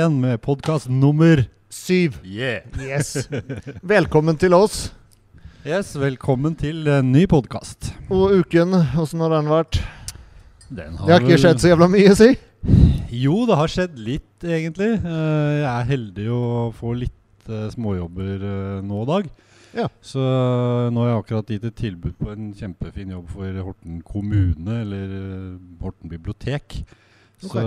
igjen med podkast nummer Syv. Yeah. Yes. Velkommen til oss. Yes, velkommen til en ny podkast. Og uken, åssen har den vært? Den Det har ikke skjedd så jævla mye, si. Jo, det har skjedd litt, egentlig. Eh, Jeg er heldig å få litt eh, småjobber eh, nå og dag. Ja. Så eh, nå har jeg akkurat gitt et tilbud på en kjempefin jobb for Horten kommune, eller Horten bibliotek. Så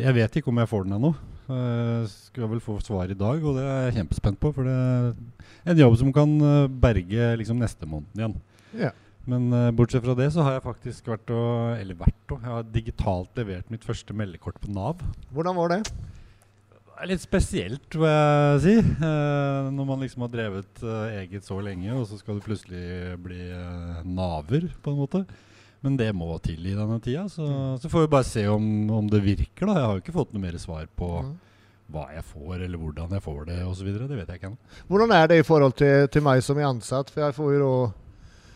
jeg vet ikke om jeg får den ennå. Jeg skal vel få svar i dag, og det er jeg kjempespent på. For det er en jobb som kan eh, berge liksom neste måned igjen. Ja. Men eh, bortsett fra det så har jeg faktisk vært og Eller vært og Jeg har digitalt levert mitt første meldekort på Nav. Hvordan var det? Det er litt spesielt, vil jeg si. Eh, når man liksom har drevet eget så lenge, og så skal du plutselig bli naver, på en måte. Men det må til i denne tida, så, så får vi bare se om, om det virker. da Jeg har jo ikke fått noe mer svar på Mm. Hva jeg får, eller hvordan jeg får det osv. Det vet jeg ikke ennå. Hvordan er det i forhold til, til meg som er ansatt? For jeg får jo da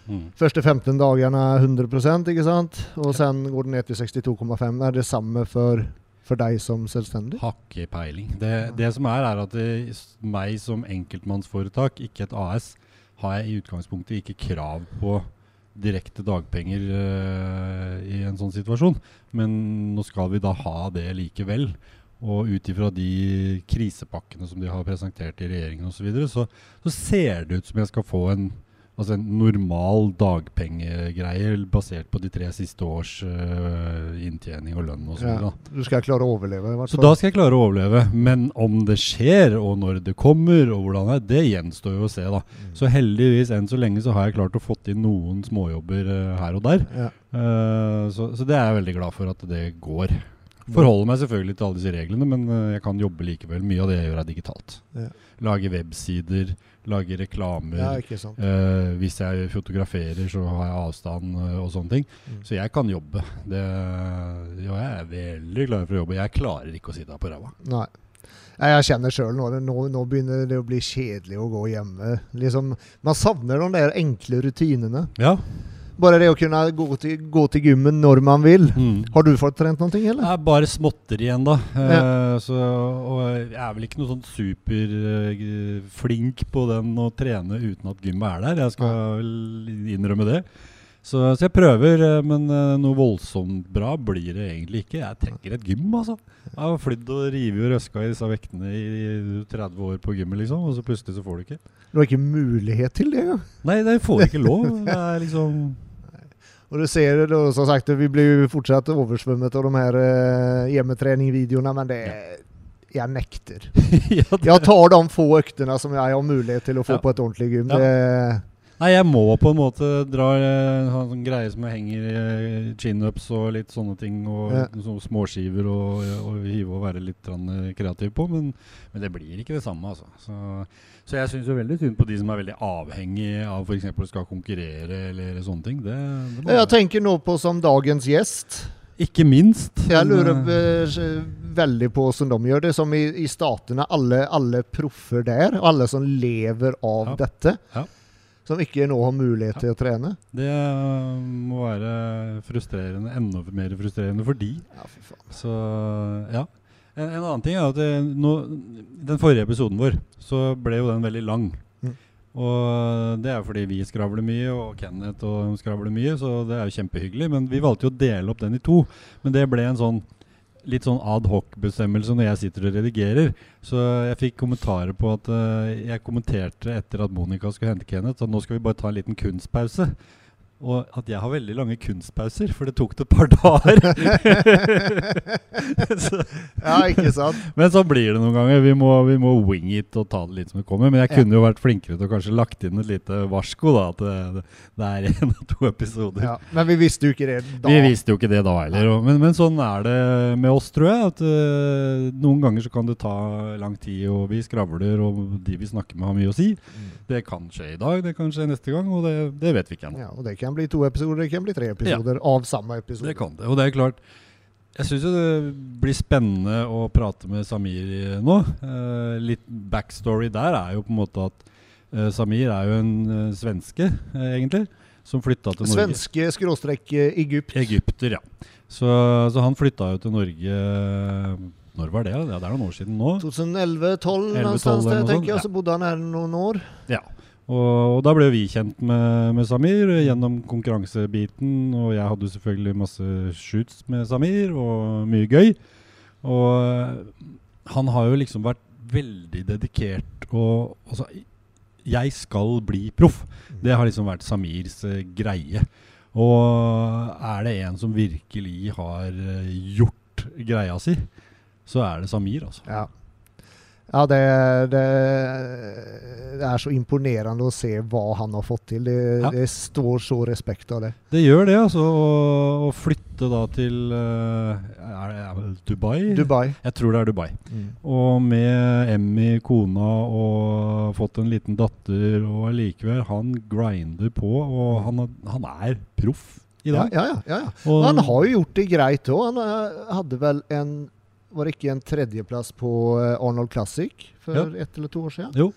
Mm. første 15 dagene 100% ikke sant? Og sen går det ned til 62,5. Er det samme for, for deg som selvstendig? Har ikke peiling. Det, det som er, er at det, s- meg som enkeltmannsforetak, ikke et AS, har jeg i utgangspunktet ikke krav på direkte dagpenger øh, i en sånn situasjon. Men nå skal vi da ha det likevel. Og ut ifra de krisepakkene som de har presentert i regjeringen osv., så, videre, så så ser det ut som jeg skal få en, altså en normal dagpengegreie basert på de tre siste års øh, inntjening og lønn osv. Ja. Du skal klare å overleve, i hvert Så fall. da skal jeg klare å overleve. Men om det skjer, og når det kommer, og hvordan det er, det gjenstår jo å se, da. Mm. Så heldigvis, enn så lenge, så har jeg klart å fått inn noen småjobber eh, her og der. Ja. Eh, så, så det er jeg veldig glad for at det går. Forholder meg selvfølgelig til alle disse reglene, men eh, jeg kan jobbe likevel. Mye av det jeg gjør, er digitalt. Ja. Lage websider, lage reklamer. ja. Eh, hvis jeg fotograferer, så har jeg avstand eh, og sånne ting. Mm. Så jeg kan jobbe. Det, ja, jeg er veldig klar for å jobbe. Jeg klarer ikke å sitte her på ræva. Nei, Jeg kjenner sjøl nå, nå Nå begynner det å bli kjedelig å gå hjemme. Liksom, man savner de der enkle rutinene. Ja. Bare det å kunne gå til, gå til gymmen når man vil. Mm. Har du fått trent noe, Det eller? er bare småtter igjen, da. Eh, så, jeg er vel ikke noe sånn superflink på den å trene uten at gymmet er der. Jeg skal vel innrømme det. Så, så jeg prøver, eh, men eh, noe voldsomt bra blir det egentlig ikke. Jeg trenger et gym, altså. Jeg har flydd og revet og røska i disse vektene i 30 år på gymmet, liksom. Og så plutselig så får du ikke. Du har ikke mulighet til det. Nei, det får ikke lov. Det er liksom Og du ser det, og som sagt, vi blir jo fortsatt oversvømmet av de her uh, hjemmetreningvideoene, men det nekter. ja, det, Jeg tar de få øktene som jeg har mulighet til å få Ja. på et ordentlig gym. Ja. Det, Nei, jeg må på en måte dra eh, en sånn greie som jeg henger eh, chin-ups og litt sånne ting, og Ja. sånne småskiver og, og hive og være litt eh, kreativ på, men, men det blir ikke det samme, altså. Så, så jeg syns jo veldig synd på de som er veldig avhengig av f.eks. skal konkurrere eller sånne ting. Det, det jeg tenker nå på som dagens gjest. Ikke minst. Jeg lurer veldig på hvordan de gjør det. Som i, i statene, alle, alle proffer der, alle som lever av Ja. dette, Ja. Som ikke nå har mulighet til å trene. Det må være frustrerende, enda mer frustrerende for de. Ja, fy faen. Så ja. En, en annen ting er at det, nå, den forrige episoden vår, så ble jo den veldig lang. Mm. Og det er fordi vi skravler mye, og Kenneth og skravler mye, så det er jo kjempehyggelig. Men vi valgte jo å dele opp den i to. Men det ble en sånn litt sånn ad hoc-bestemmelse når jeg sitter og redigerer. Så jeg fikk kommentarer på at uh, jeg kommenterte etter at Monica skulle hente Kenneth, at nå skal vi bare ta en liten kunstpause. Og at jeg har veldig lange kunstpauser, for det tok det et par dager. så, Ja, ikke sant? men så blir det noen ganger. Vi må, vi må wing it og ta det litt som det kommer. Men jeg Ja. kunne jo vært flinkere til å kanskje lagt inn et lite varsko, da. At det, det er en og to episoder. Ja, men vi visste jo ikke det da. Vi visste jo ikke det da heller. Men, men sånn er det med oss, tror jeg. At øh, Noen ganger så kan det ta lang tid, og vi skravler, og de vi snakker med, har mye å si. Mm. Det kan skje i dag, det kan skje neste gang, og det, det vet vi ikke ennå. Ja, og det kan bli to episoder, det kan bli tre episoder av samme episode. Det kan det. Og det er klart syns jo det blir spennende å prate med Samir. Eh, litt backstory der er jo på en måte at eh, Samir er jo en eh, svenske, eh, egentlig, som flytta til Norge. Svenske skråstrekk eh, Egypt. Egypter, ja. Så, så han flytta jo til Norge Når var det? Ja, det er noen år siden nå. 2011-12 11, någonstans 12 eller där något tänker jag, ja. så bodde han här någon år. Ja. Og, og da ble vi kjent med, med Samir gjennom konkurransebiten. Og jeg hadde selvfølgelig masse shoots med Samir og mye gøy. Og eh, han har jo liksom vært veldig dedikert og altså, Jeg skal bli proff. Det har liksom vært Samirs eh, greie. Og er det en som virkelig har eh, gjort greia si, så er det Samir, altså. Ja. Ja, det, det, är så imponerande att se vad han har fått till. Det, Ja. det står så respekt av det. Det gjør det, altså. Å, å flytte da til eh, Dubai? Dubai. Jeg tror det er Dubai. Mm. Og med Emmy, kona, og fått en liten datter, og allikevel Han grinder på, og han, er- han er proff i Ja, ja, ja, ja. Och han har ju gjort det grejt då. Han eh, hade väl en, var det inte en tredjeplats på eh, Arnold Classic för ett eller två år sedan? Jo.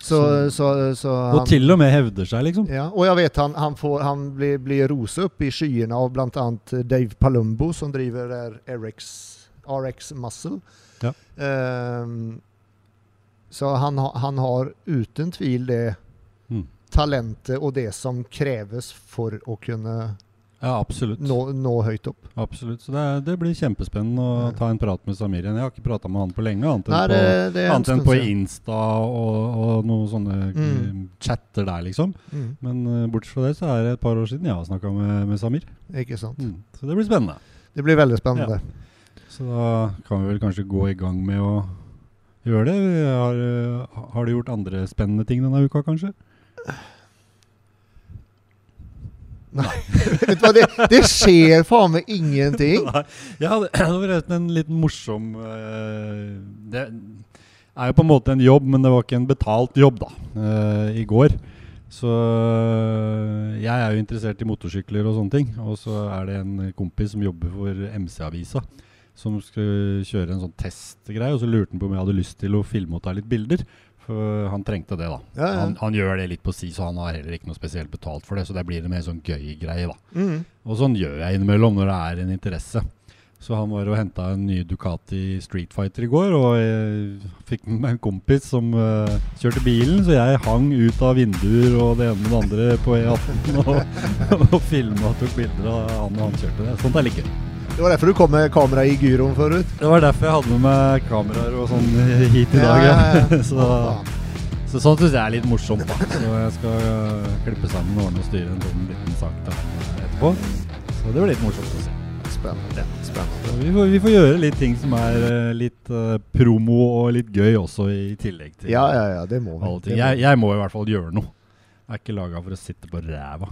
Så, så, så, han, Og til og med hevder seg, liksom. Ja, och jag vet han, han, får, han blir, blir rosa upp i skyarna av bland annat Dave Palumbo som driver RX, RX Muscle. Ja. Ehm, så han, ha- han har utan tvivel det Mm. talentet och det som krävs för att kunna Ja, absolutt. nå, nå höjt upp. Absolutt. Så det, er, det blir kjempespennende å Ja. ta en prat med Samir igjen. Jeg har ikke prata med han på lenge, annet enn Nej, på Annet enn på. Insta og, og noen sånne Mm. eh, chatter der, liksom. Mm, Men uh, bortsett fra det så er det et par år siden jeg har snakka med, med Samir. inte sant. Mm. Så det blir spennende. Det blir väldigt spännande. Så da kan vi vel kanskje gå i gang med å gjøre det. Har, eh, har du gjort andre spennende ting denne uka, kanskje? Vet du vad, det, det sker fan med ingenting. Jeg hadde, det var forresten en liten morsom eh, Det er jo på en måte en jobb, men det var ikke en betalt jobb, da. eh, eh I går. Så jeg er jo interessert i motorsykler og sånne ting. Og så er det en kompis som jobber for MC-avisa. Som skulle kjøre en sånn testgreie, og så lurte han på om jeg hadde lyst til å filme og ta litt bilder. For han trengte det, da. Ja, ja. Han, han gjør det litt på si, så han har heller ikke noe spesielt betalt for det. Så det blir en mer sånn gøy greie, da. Mm. Og sånn gjør jeg innimellom når det er en interesse. Så han var og henta en ny Ducati Street Fighter i går, og jeg fikk med meg en kompis som eh, kjørte bilen, så jeg hang ut av vinduer og det ene med det andre på E18 og, og filma og tok bilder av han og han kjørte det. Sånt er like gøy. Det var därför du kom med kamera i gyron förut. Det var derfor jeg hadde med meg kameraer og sånn hit i Ja, ja, ja. så, så sånt syns jeg er litt morsomt. Så jeg skal eh, og ordne og styre en sånn liten sak etterpå. Så det blir litt morsomt å se. Spännande. Spännande. Vi, får, vi får gjøre litt ting som er eh, litt eh, promo og litt gøy også, i tillegg til Ja, ja, ja, det må vi. Det ting. må i hvert fall gjøre noe. Jeg er ikke laga for å sitte på ræva.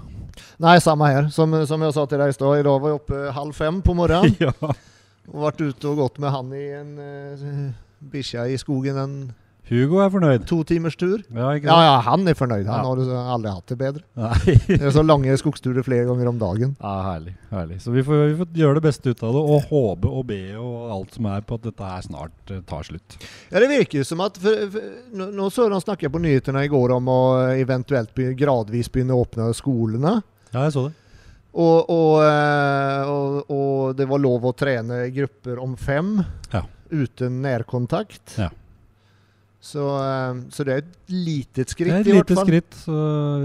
Nej, samma här. Som, som jag sa till dig idag, idag var jag uppe halv fem på morgonen ja. och varit ute och gått med han i en eh, bischa i skogen en Hugo er fornøyd. två timmars tur. Ja, Ja, ja, han är förnöjd. Han Ja. har aldrig haft det bättre. Det är så långa skogsturer flera gånger om dagen. Ja, herlig. herlig. Så vi får, vi får gjøre det ut av det, og håpe og be og alt som er på at dette her snart eh, tar slutt. Ja, det verkar ju som att, för, för, nu, de snackade på nyheterna igår om att eventuellt gradvis börja öppna skolorna. Ja, jeg så det. Och, och, eh, och, och det var lov att träna grupper om fem Ja. utan närkontakt. Ja. Så, eh, så det är ett litet skritt Det er et i vart lite fall. skritt, så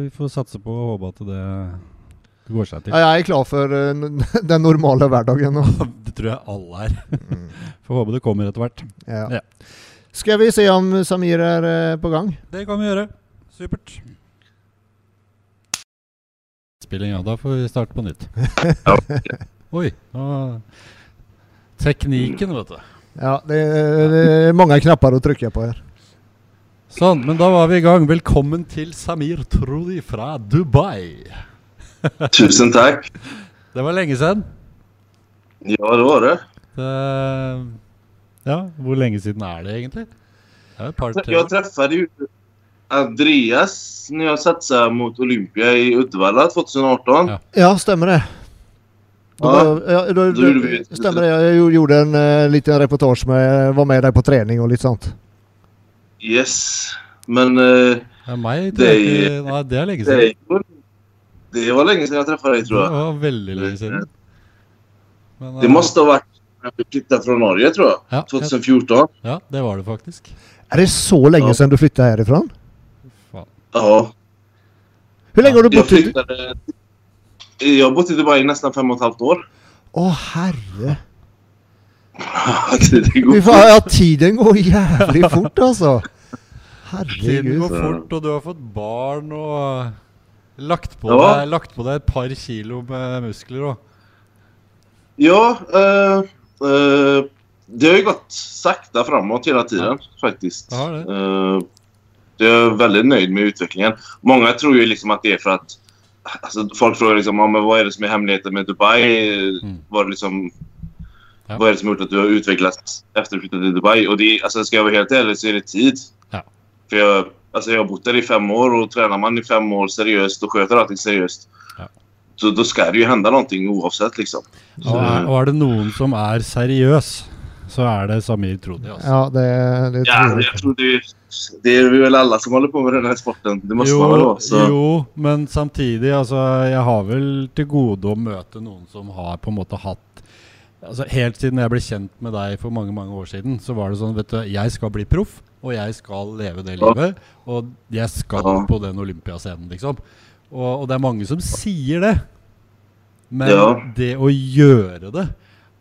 vi får satse på og håpe at det går seg til. Ja, jag är klar för eh, den normala vardagen. nu. Det tror jeg alle er. Mm. Får håpe det kommer etter hvert. Ja. Ja. Ska vi se om Samir är eh, på gång? Det kan vi gjøre. Supert. Spilling, ja. Da får vi starte på nytt. Oi. nå- Tekniken, vet du. Ja, det är, det är många knappar att trycka på här. Sånn, men da var vi i gang. Velkommen til Samir Trodi fra Dubai. Tusen tack. Det var lenge siden. Ja, det var det. Det, ja, hvor lenge siden er det egentlig? Det er et par tre Jag träffade ju Andreas när jag satsade mot Olympia i Uddevalla 2018. Ja. Ja, stämmer det. Då, Ja, var- ja, då, då stämmer det. Jag gjo- gjorde en uh, liten reportage med, var med där på träning och lite sånt. Yes. Men eh, meg tror Det- ikke Nei, det er lenge det, siden. det var länge sedan jag träffade dig tror Det jag. var veldig lenge siden. Men, Det måste ha varit när vi flyttade från Norge tror jag. Ja, 2014. ja, det var det faktisk. Är det så länge Ja. sedan du flyttade härifrån? Ja. Hur länge har du Jag bott i... flyttade... Jag har bott i Dubai i nästan fem och ett halvt år. Åh herre. Tiden Fy går fan, ja, tiden går jävligt fort alltså. Tiden Herregud. går fort, og du har fått barn og lagt på, Ja. deg, lagt på deg et par kilo med muskler òg. Ja, eh, eh, det har ju gått sakta framåt hela tiden faktiskt. Ja, det. Eh, jag är väldigt nöjd med utvecklingen. Många tror ju liksom att det är för att Alltså, folk frågar liksom, ja, men vad är det som är hemligheten med Dubai? Mm. Vad, är det liksom, Ja. vad är det som har gjort att du har utvecklats efter att du flyttade till Dubai? Och det, är- alltså, ska jag vara helt ärlig så är det tid. Ja. För jag, alltså, jag har bott där i fem år och tränar man i fem år seriöst och sköter allting seriöst. Ja. Så då ska det ju hända någonting oavsett liksom. Så, er, og er det noen som er seriøs, så er det Samir Trodi. Altså. Ja, det, det Ja, tror jag tror det, det är väl alla som håller på med den här sporten. Det måste man väl Jo, vara. Jo, men samtidig, altså Jeg har vel til gode å møte noen som har på måte hatt Altså Helt siden jeg ble kjent med deg for mange mange år siden, så var det sånn vet du, Jeg skal bli proff, og jeg skal leve det livet. Og jeg skal på den olympiascenen, liksom. Og, og det er mange som sier det. Men Ja. det å gjøre det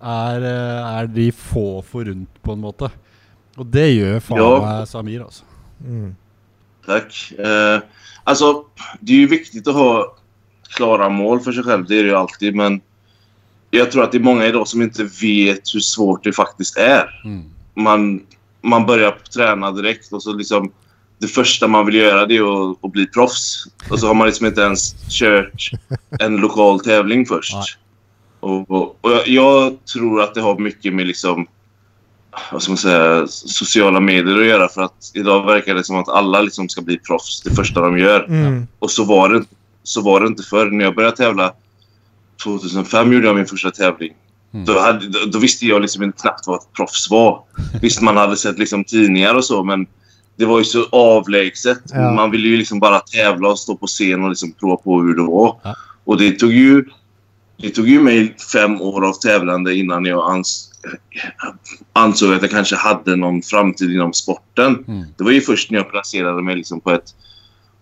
er, eh, er de få forunt, på en måte. Og det gjør faen Ja. meg Samir, altså. Mm. Tack. Eh, alltså, det är ju viktigt att ha klara mål för sig själv. Det är det ju alltid. Men jag tror att det är många idag som inte vet hur svårt det faktiskt är. Mm. Man, man börjar träna direkt och så liksom det första man vill göra det är att, att bli proffs. Och så har man liksom inte ens kört en lokal tävling först. Nej. Och, och, och jag, jag tror att det har mycket med liksom vad ska man säga, sociala medier att göra för att idag verkar det som att alla liksom ska bli proffs det första de gör. Mm. Och så var det, så var det inte förr. När jag började tävla 2005 gjorde jag min första tävling. Mm. Då, hade, då, då visste jag liksom inte knappt vad ett proffs var. Visst, man hade sett liksom tidningar och så, men det var ju så avlägset. Ja. Man ville ju liksom bara tävla och stå på scen och liksom prova på hur det var. Ja. Och det tog ju det tog ju mig fem år av tävlande innan jag ans ansåg att jag kanske hade någon framtid inom sporten. Mm. Det var ju först när jag placerade mig liksom på ett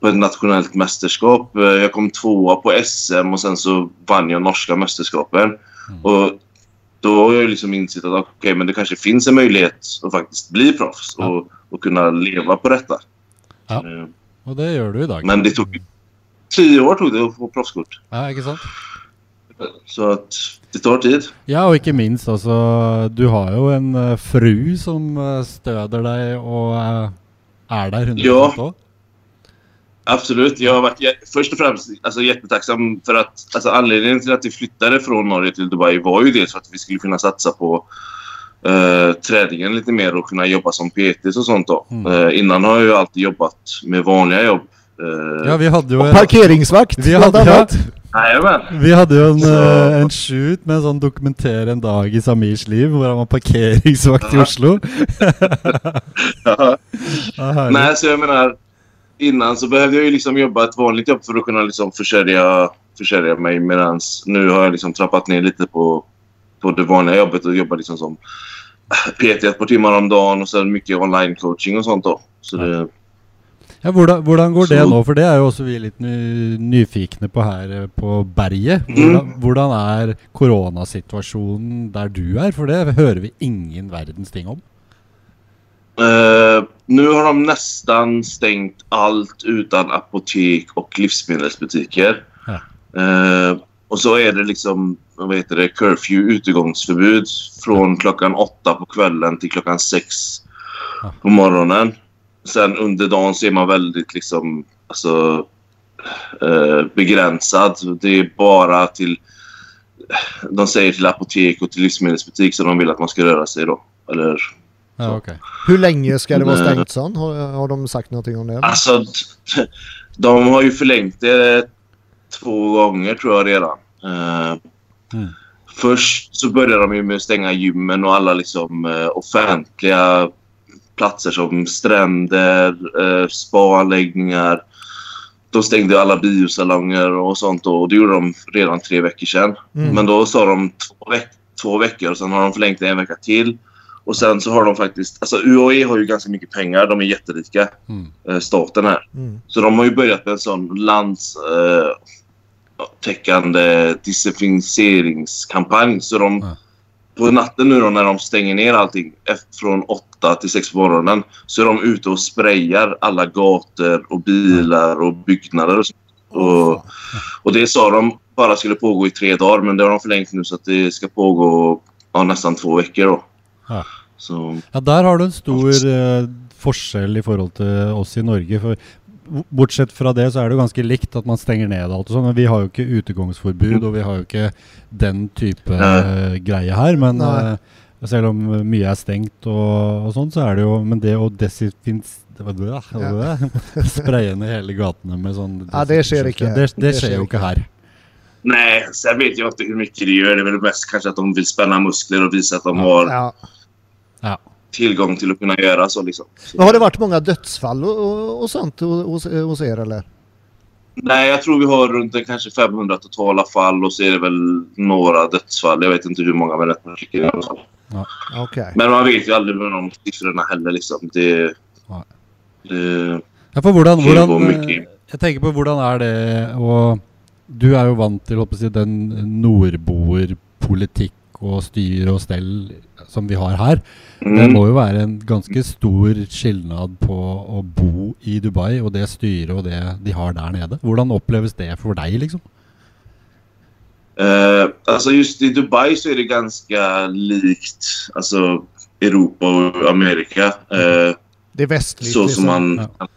på ett nationellt mästerskap. Eh, Jag kom tvåa på SM och sen så vann jag norska mästerskapen. Mm. Och då har jag liksom insett att okej, men det kanske finns en möjlighet att faktiskt bli proffs Ja. och, och kunna leva på detta. Ja. Eh, Og det gjør du i dag. Men det tog tio år tog det att få proffskort. Ja, ikke sant? Så att det tar tid. Ja, og ikke minst, altså Du har jo en eh, fru som eh, støder deg og eh, er der 100 Ja. òg. Absolut. Jag har varit först och främst alltså, jättetacksam för att alltså, anledningen till att vi flyttade från Norge till Dubai var ju dels för att vi skulle kunna satsa på eh, träningen lite mer och kunna jobba som PTs och sånt då. Mm. Eh, innan har jag ju alltid jobbat med vanliga jobb. Eh, Ja, vi hadde jo Och en, parkeringsvakt vi hadde, ja, annat. Jajamän. vi hadde jo en, Så- eh, en shoot med en sånn dokumentere en dag i Samirs liv, hvor han var parkeringsvakt i. Oslo. Ja. Nej, så jag menar, innan så behövde jag ju liksom jobba ett vanligt jobb för att kunna liksom försörja, försörja mig. Medan nu har jag liksom trappat ner lite på, på det vanliga jobbet och jobbar liksom som PT ett par timmar om dagen och sen mycket online coaching och sånt då. Så det, Ja, hvordan, hvordan går det nå? For det er jo også vi litt ny, nyfikne på her eh, på berget. Mm. Hvordan, er koronasituasjonen der du er? For det hører vi ingen verdens ting om. Eh, nu har de nästan stängt allt utan apotek och livsmedelsbutiker. Ja. Eh, och så är det liksom, vad heter det, curfew, utegångsförbud från klockan åtta på kvällen till klockan sex Ja. på morgonen. Sen under dagen så är man väldigt liksom, alltså eh, begränsad. Det är bara till, de säger till apotek och till livsmedelsbutik som de vill att man ska röra sig då. Eller Ja, Så. ok. Hur länge ska det vara stängt sån? Har, har de sagt någonting om det? Alltså, de har ju förlängt det två gånger tror jag redan. Eh, Mm. Först så började de ju med att stänga gymmen och alla liksom eh, offentliga platser som stränder, uh, spaanläggningar. De stängde alla biosalonger och sånt och det gjorde de redan tre veckor sedan. Mm. Men då sa de två, veck- två veckor och sen har de förlängt det en vecka till. Och sen så har de faktiskt... Alltså UAE har ju ganska mycket pengar. De är jätterika. Mm. Eh, staten här. Mm. Så de har ju börjat med en sån landstäckande eh, täckande desinficeringskampanj. Så de... Ja. På natten nu då när de stänger ner allting från 8 till 6 på morgonen så är de ute och sprayar alla gator och bilar och byggnader och så. Och, och det sa de bara skulle pågå i tre dagar men det har de förlängt nu så att det ska pågå ja, nästan två veckor då. Ja. Så, Ja, der har du en stor eh, forskjell i forhold til oss i Norge. For bortsett fra det så er det jo ganske likt at man stenger ned alt og sånn. Men vi har jo ikke utegangsforbud, og vi har jo ikke den type eh, greie her. Men Nei. eh, selv om mye er stengt og, og sånn, så er det jo Men det å desinfins... det var det, det var det. Spraye ned hele gatene med sånn Ja, det skjer ikke. Det, det, Det skjer jo ikke. ikke her. Nej, sen vet jag inte hur mycket det gör. Det är väl mest kanske att de vill spänna muskler och visa att de har Ja. Ja. tillgång till att kunna göra så. Liksom. så. Men har det varit många dödsfall och, och, och sånt hos, hos er eller? Nej, jag tror vi har runt en kanske 500 totala fall och så är det väl några dödsfall. Jag vet inte hur många men ett par stycken i alla fall. Okej. Men man vet ju aldrig med de siffrorna heller liksom. Det, Nej. det, Ja, for hvordan, hvordan mye. Jeg tenker på er det og Du er jo vant til holdt på å si, den nordboerpolitikk og styre og stell som vi har her. Det mm. må jo være en ganske stor skilnad på å bo i Dubai og det styret og det de har der nede. Hvordan oppleves det for deg, liksom? Eh, alltså just i Dubai så är det ganska likt alltså, Europa och Amerika. Eh, Det är västligt. så, liksom. som man, Ja.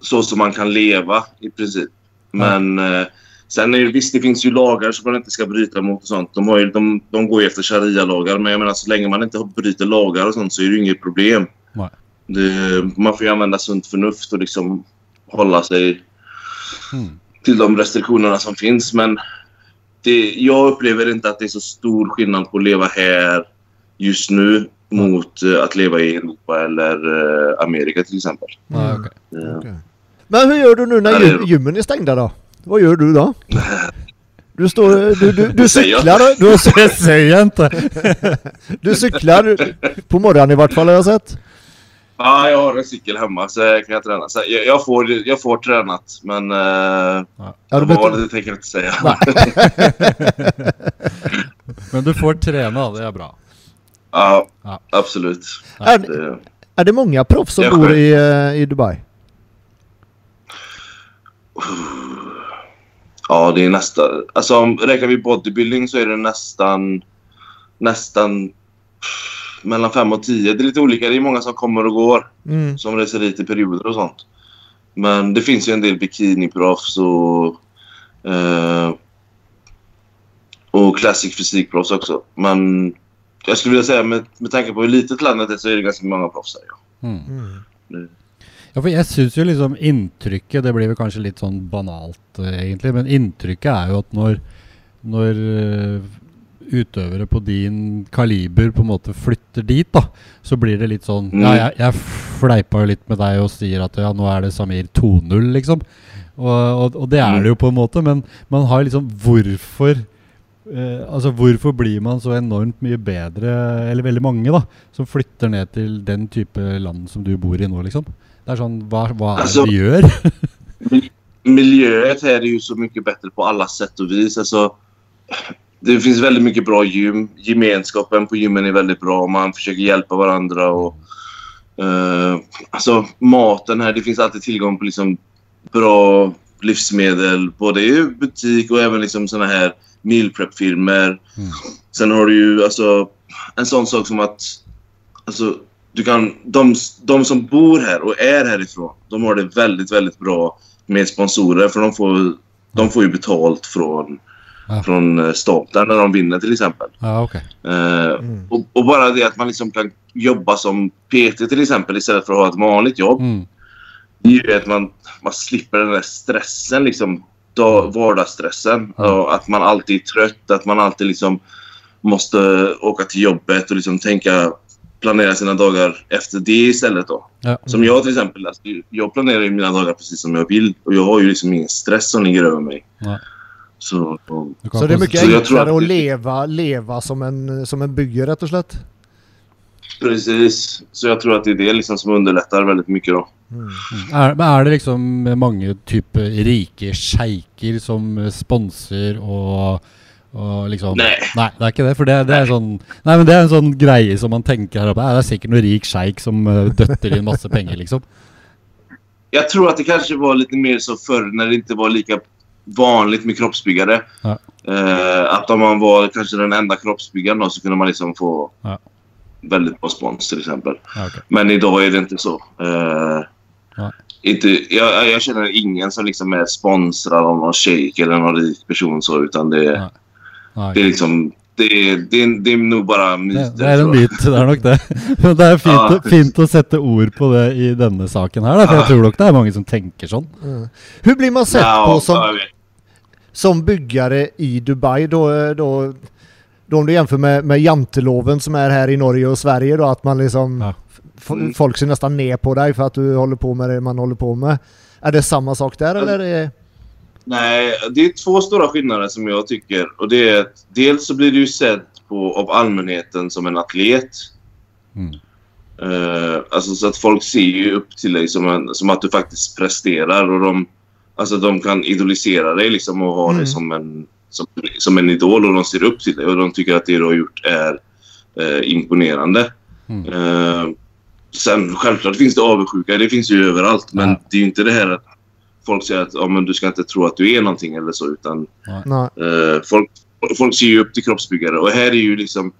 så som man kan leva i princip. Men eh, sen är det, visst, det finns ju lagar som man inte ska bryta mot och sånt. De, har ju, de, de går ju efter sharia-lagar. Men jag menar så länge man inte bryter lagar och sånt så är det ju inget problem. Det, man får ju använda sunt förnuft och liksom hålla sig Mm. till de restriktionerna som finns. Men det, jag upplever inte att det är så stor skillnad på att leva här just nu mot eh, att leva i Europa eller eh, Amerika till exempel. Mm. Nei, ok. Eh, Okej. Men hur gör du nu när gym, gymmen är stängda då? Vad gör du då? Du står... Du, du, du cyklar... Du, Det ikke! du cyklar på morgonen i vart fall har jag sett. Ja, jag har en cykel hemma så jag kan jag träna. Så jag, jag, får, jag får tränat men uh, Ja, vad behöver- det tänker jag inte säga. Men du får trene, det er bra. ja, Ja. absolut. Är, Det, är det många proffs som bor i, eh, i Dubai? Ja, det är nästan... Alltså om räknar vi bodybuilding så är det nästan... Nästan mellan fem och tio. Det är lite olika. Det är många som kommer och går. Mm. Som reser dit i perioder och sånt. Men det finns ju en del bikiniproffs och... Eh, och classic fysikproffs också. Men jag skulle vilja säga med, med tanke på hur litet landet är så är det ganska många proffs här. Ja. Mm. Mm. Ja, for jeg syns jo liksom inntrykket Det blir vel kanskje litt sånn banalt, eh, egentlig, men inntrykket er jo at når, når eh, utøvere på din kaliber på en måte flytter dit, da, så blir det litt sånn Mm. Ja, jeg, jeg fleipa jo litt med deg og sier at ja, nå er det Samir 2-0, liksom. Og, og, og det er det jo på en måte, men man har liksom Hvorfor eh, altså Hvorfor blir man så enormt mye bedre, eller veldig mange, da, som flytter ned til den type land som du bor i nå, liksom? Det är sån, vad, vad det Alltså- vi gör? Miljöet här är ju så mycket bättre på alla sätt och vis. Alltså, det finns väldigt mycket bra gym. Gemenskapen på gymmen är väldigt bra. Man försöker hjälpa varandra. Och, eh, alltså, maten här, det finns alltid tillgång på liksom bra livsmedel. Både i butik och även liksom såna här meal prep-firmor. Mm. Sen har du ju alltså, en sån sak som att alltså, du kan, de, de som bor här och är härifrån, de har det väldigt, väldigt bra med sponsorer. För de får, de får ju betalt från, Ja. från eh, staten när de vinner till exempel. Ja, okej. Eh, Mm. och, och bara det att man liksom kan jobba som PT till exempel istället för att ha ett vanligt jobb. Mm. Det gör ju att man, man slipper den där stressen, liksom, dag, vardagsstressen. Och att man alltid är trött, att man alltid liksom måste åka till jobbet och liksom tänka, planera sina dagar efter det istället. Då. Ja. Som jag till exempel, alltså, jag planerar ju mina dagar precis som jag vill och jag har ju liksom ingen stress som ligger över mig. Nej. Så, kan Så det är mycket enklare att att leva, leva som en, som en bygge rätt och slett. precis. Så jag tror att det är det liksom som underlättar väldigt mycket då. Mm. er, men er det liksom mange type rike sjeiker som eh, sponser og, liksom Nei. Nei, det er ikke det. For det, det er sånn Nei, men det er en sånn greie som man tenker her oppe. "Nei, Det er sikkert noen rik sjeik som eh, døtter inn masse penger, liksom. Jag tror att det kanske var lite mer så förr när det inte var lika vanligt med kroppsbyggare. Ja. Eh, att om man var kanske den enda kroppsbyggaren då, så kunde man liksom få Ja. väldigt bra spons till exempel. Ja, ok. Men idag är det inte så. Eh, inte, jag, jag känner ingen som liksom är sponsrad av någon shejk eller någon rik person så utan det, Det är liksom det, är- det, är- det är nog bara det, myter. det er en tror jag. myt, det er nok det. Men det er fint, Ja. fint å sette ord på det i denne saken her, da, for jeg Ja. tror nok det er mange som tenker sånn. Mm. Hur blir man sett Ja, på som, jag som byggare i Dubai då, då, då om du jämför med, med janteloven som är här i Norge och Sverige då att man liksom Ja. Mm. folk ser nästan ner på dig för att du håller på med det man håller på med. Är det samma sak där eller? Är det... Nej, det är två stora skillnader som jag tycker. Och det är att dels så blir du sedd på, av allmänheten som en atlet. Mm. Eh, alltså så att folk ser ju upp till dig som, en, som att du faktiskt presterar. Och de, alltså de kan idolisera dig liksom och ha Mm. dig som en, som, som en idol. Och de ser upp till dig och de tycker att det du har gjort är eh, imponerande. Mm. Eh, sen självklart finns det avundsjuka. Det finns ju överallt. Men Ja. det är ju inte det här att folk säger att ja, men du ska inte tro att du är någonting eller så. Utan Nej. Eh, folk, folk ser ju upp till kroppsbyggare och här är ju liksom...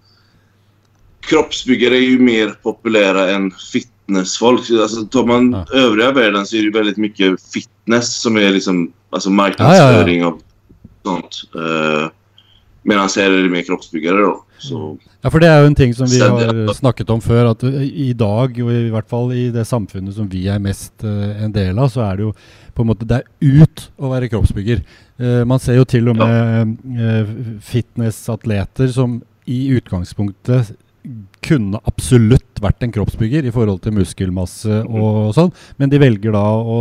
Kroppsbyggare är ju mer populära än fitnessfolk. Alltså, tar man Ja. övriga världen så är det ju väldigt mycket fitness som är liksom alltså marknadsföring av sånt. Uh, Medan här är det mer kroppsbyggare då. Så, Ja, for det er jo en ting som vi har snakket om før, at i dag, og i hvert fall i det samfunnet som vi er mest uh, en del av, så er det jo på en måte det er ut å være kroppsbygger. Uh, man ser jo til og med uh, fitnessatleter som i utgangspunktet kunne absolutt vært en kroppsbygger i forhold til muskelmasse og sånn, men de velger da å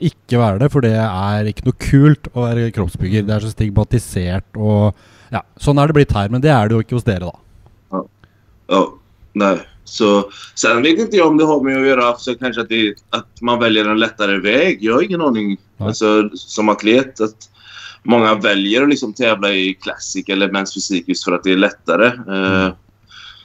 ikke være det, for det er ikke noe kult å være kroppsbygger. Det er så stigmatisert og ja, Sånn er det blitt her, men det er det jo ikke hos dere, da. ja, nej. Så, sen vet inte jag om det har med att göra så kanske att, det, att man väljer en lättare väg. Jag har ingen aning. Nej. Alltså, som atlet. Att många väljer att liksom tävla i classic eller mens fysik just för att det är lättare. Eh,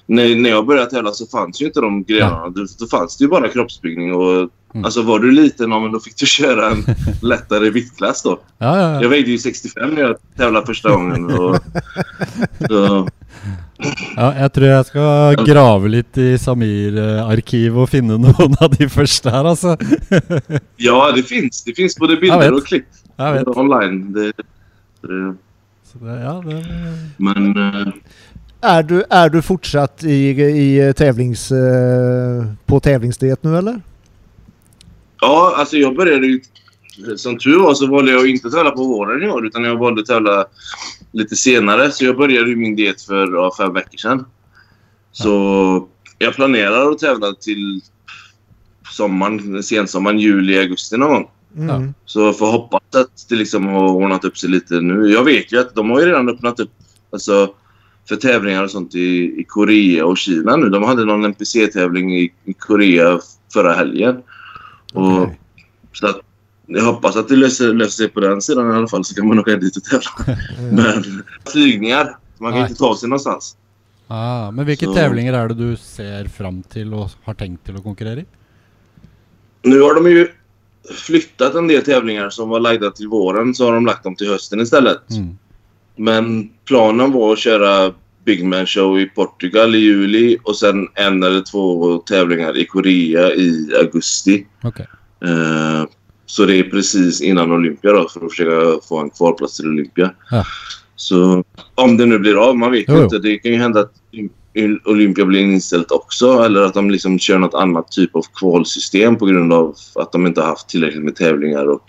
när, när jag började tävla så fanns ju inte de grenarna. Då, då fanns det ju bara kroppsbyggning. Och, Mm. Alltså var du liten, ja, men då fick du köra en lättare viktklass då. Ja, ja, ja. Jag vägde ju 65 när jag tävlade första gången. Och, så, ja jeg tror jeg skal grave litt i Samir-arkivet og finne noen av de første her, altså. Ja, det finns. Det finns både Jag bilder och klipp online. Det, det, Så det, ja, det, men eh, Är, du, är du fortsatt i, i tävlings, eh, på tävlingsdiet nu eller? Ja, alltså jag började ju... Som tur var så valde jag inte att tävla på våren i år utan jag valde att tävla lite senare. Så jag började ju min diet för ja, fem veckor sedan. Så jag planerar att tävla till sommaren, sensommaren, juli, augusti någon gång. Mm. Så jag får hoppas att det liksom har ordnat upp sig lite nu. Jag vet ju att de har ju redan öppnat upp alltså, för tävlingar och sånt i, i Korea och Kina nu. De hade någon NPC-tävling i, i Korea förra helgen. Och, Okej. Så att, jag hoppas att det löser, löser sig på den sidan i alla fall så kan man åka dit och tävla. Men flygningar, man kan Nej. inte ta sig någonstans. ah, men hvilke Så- tävlinger er det du ser fram til og har tenkt til å konkurrere i? Nu har de ju flyttat en del tävlingar som var lagda till våren så har de lagt dem till hösten istället. Mm. Men planen var att köra Big Man Show i Portugal i juli och sen en eller två tävlingar i Korea i augusti. Ok. Eh, så det är precis innan Olympia då för att försöka få en kvalplats till Olympia. Ja. Så om det nu blir av, man vet jo. inte. Det kan ju hända att Olympia blir inställt också eller att de liksom kör något annat typ av kvalsystem på grund av att de inte har haft tillräckligt med tävlingar och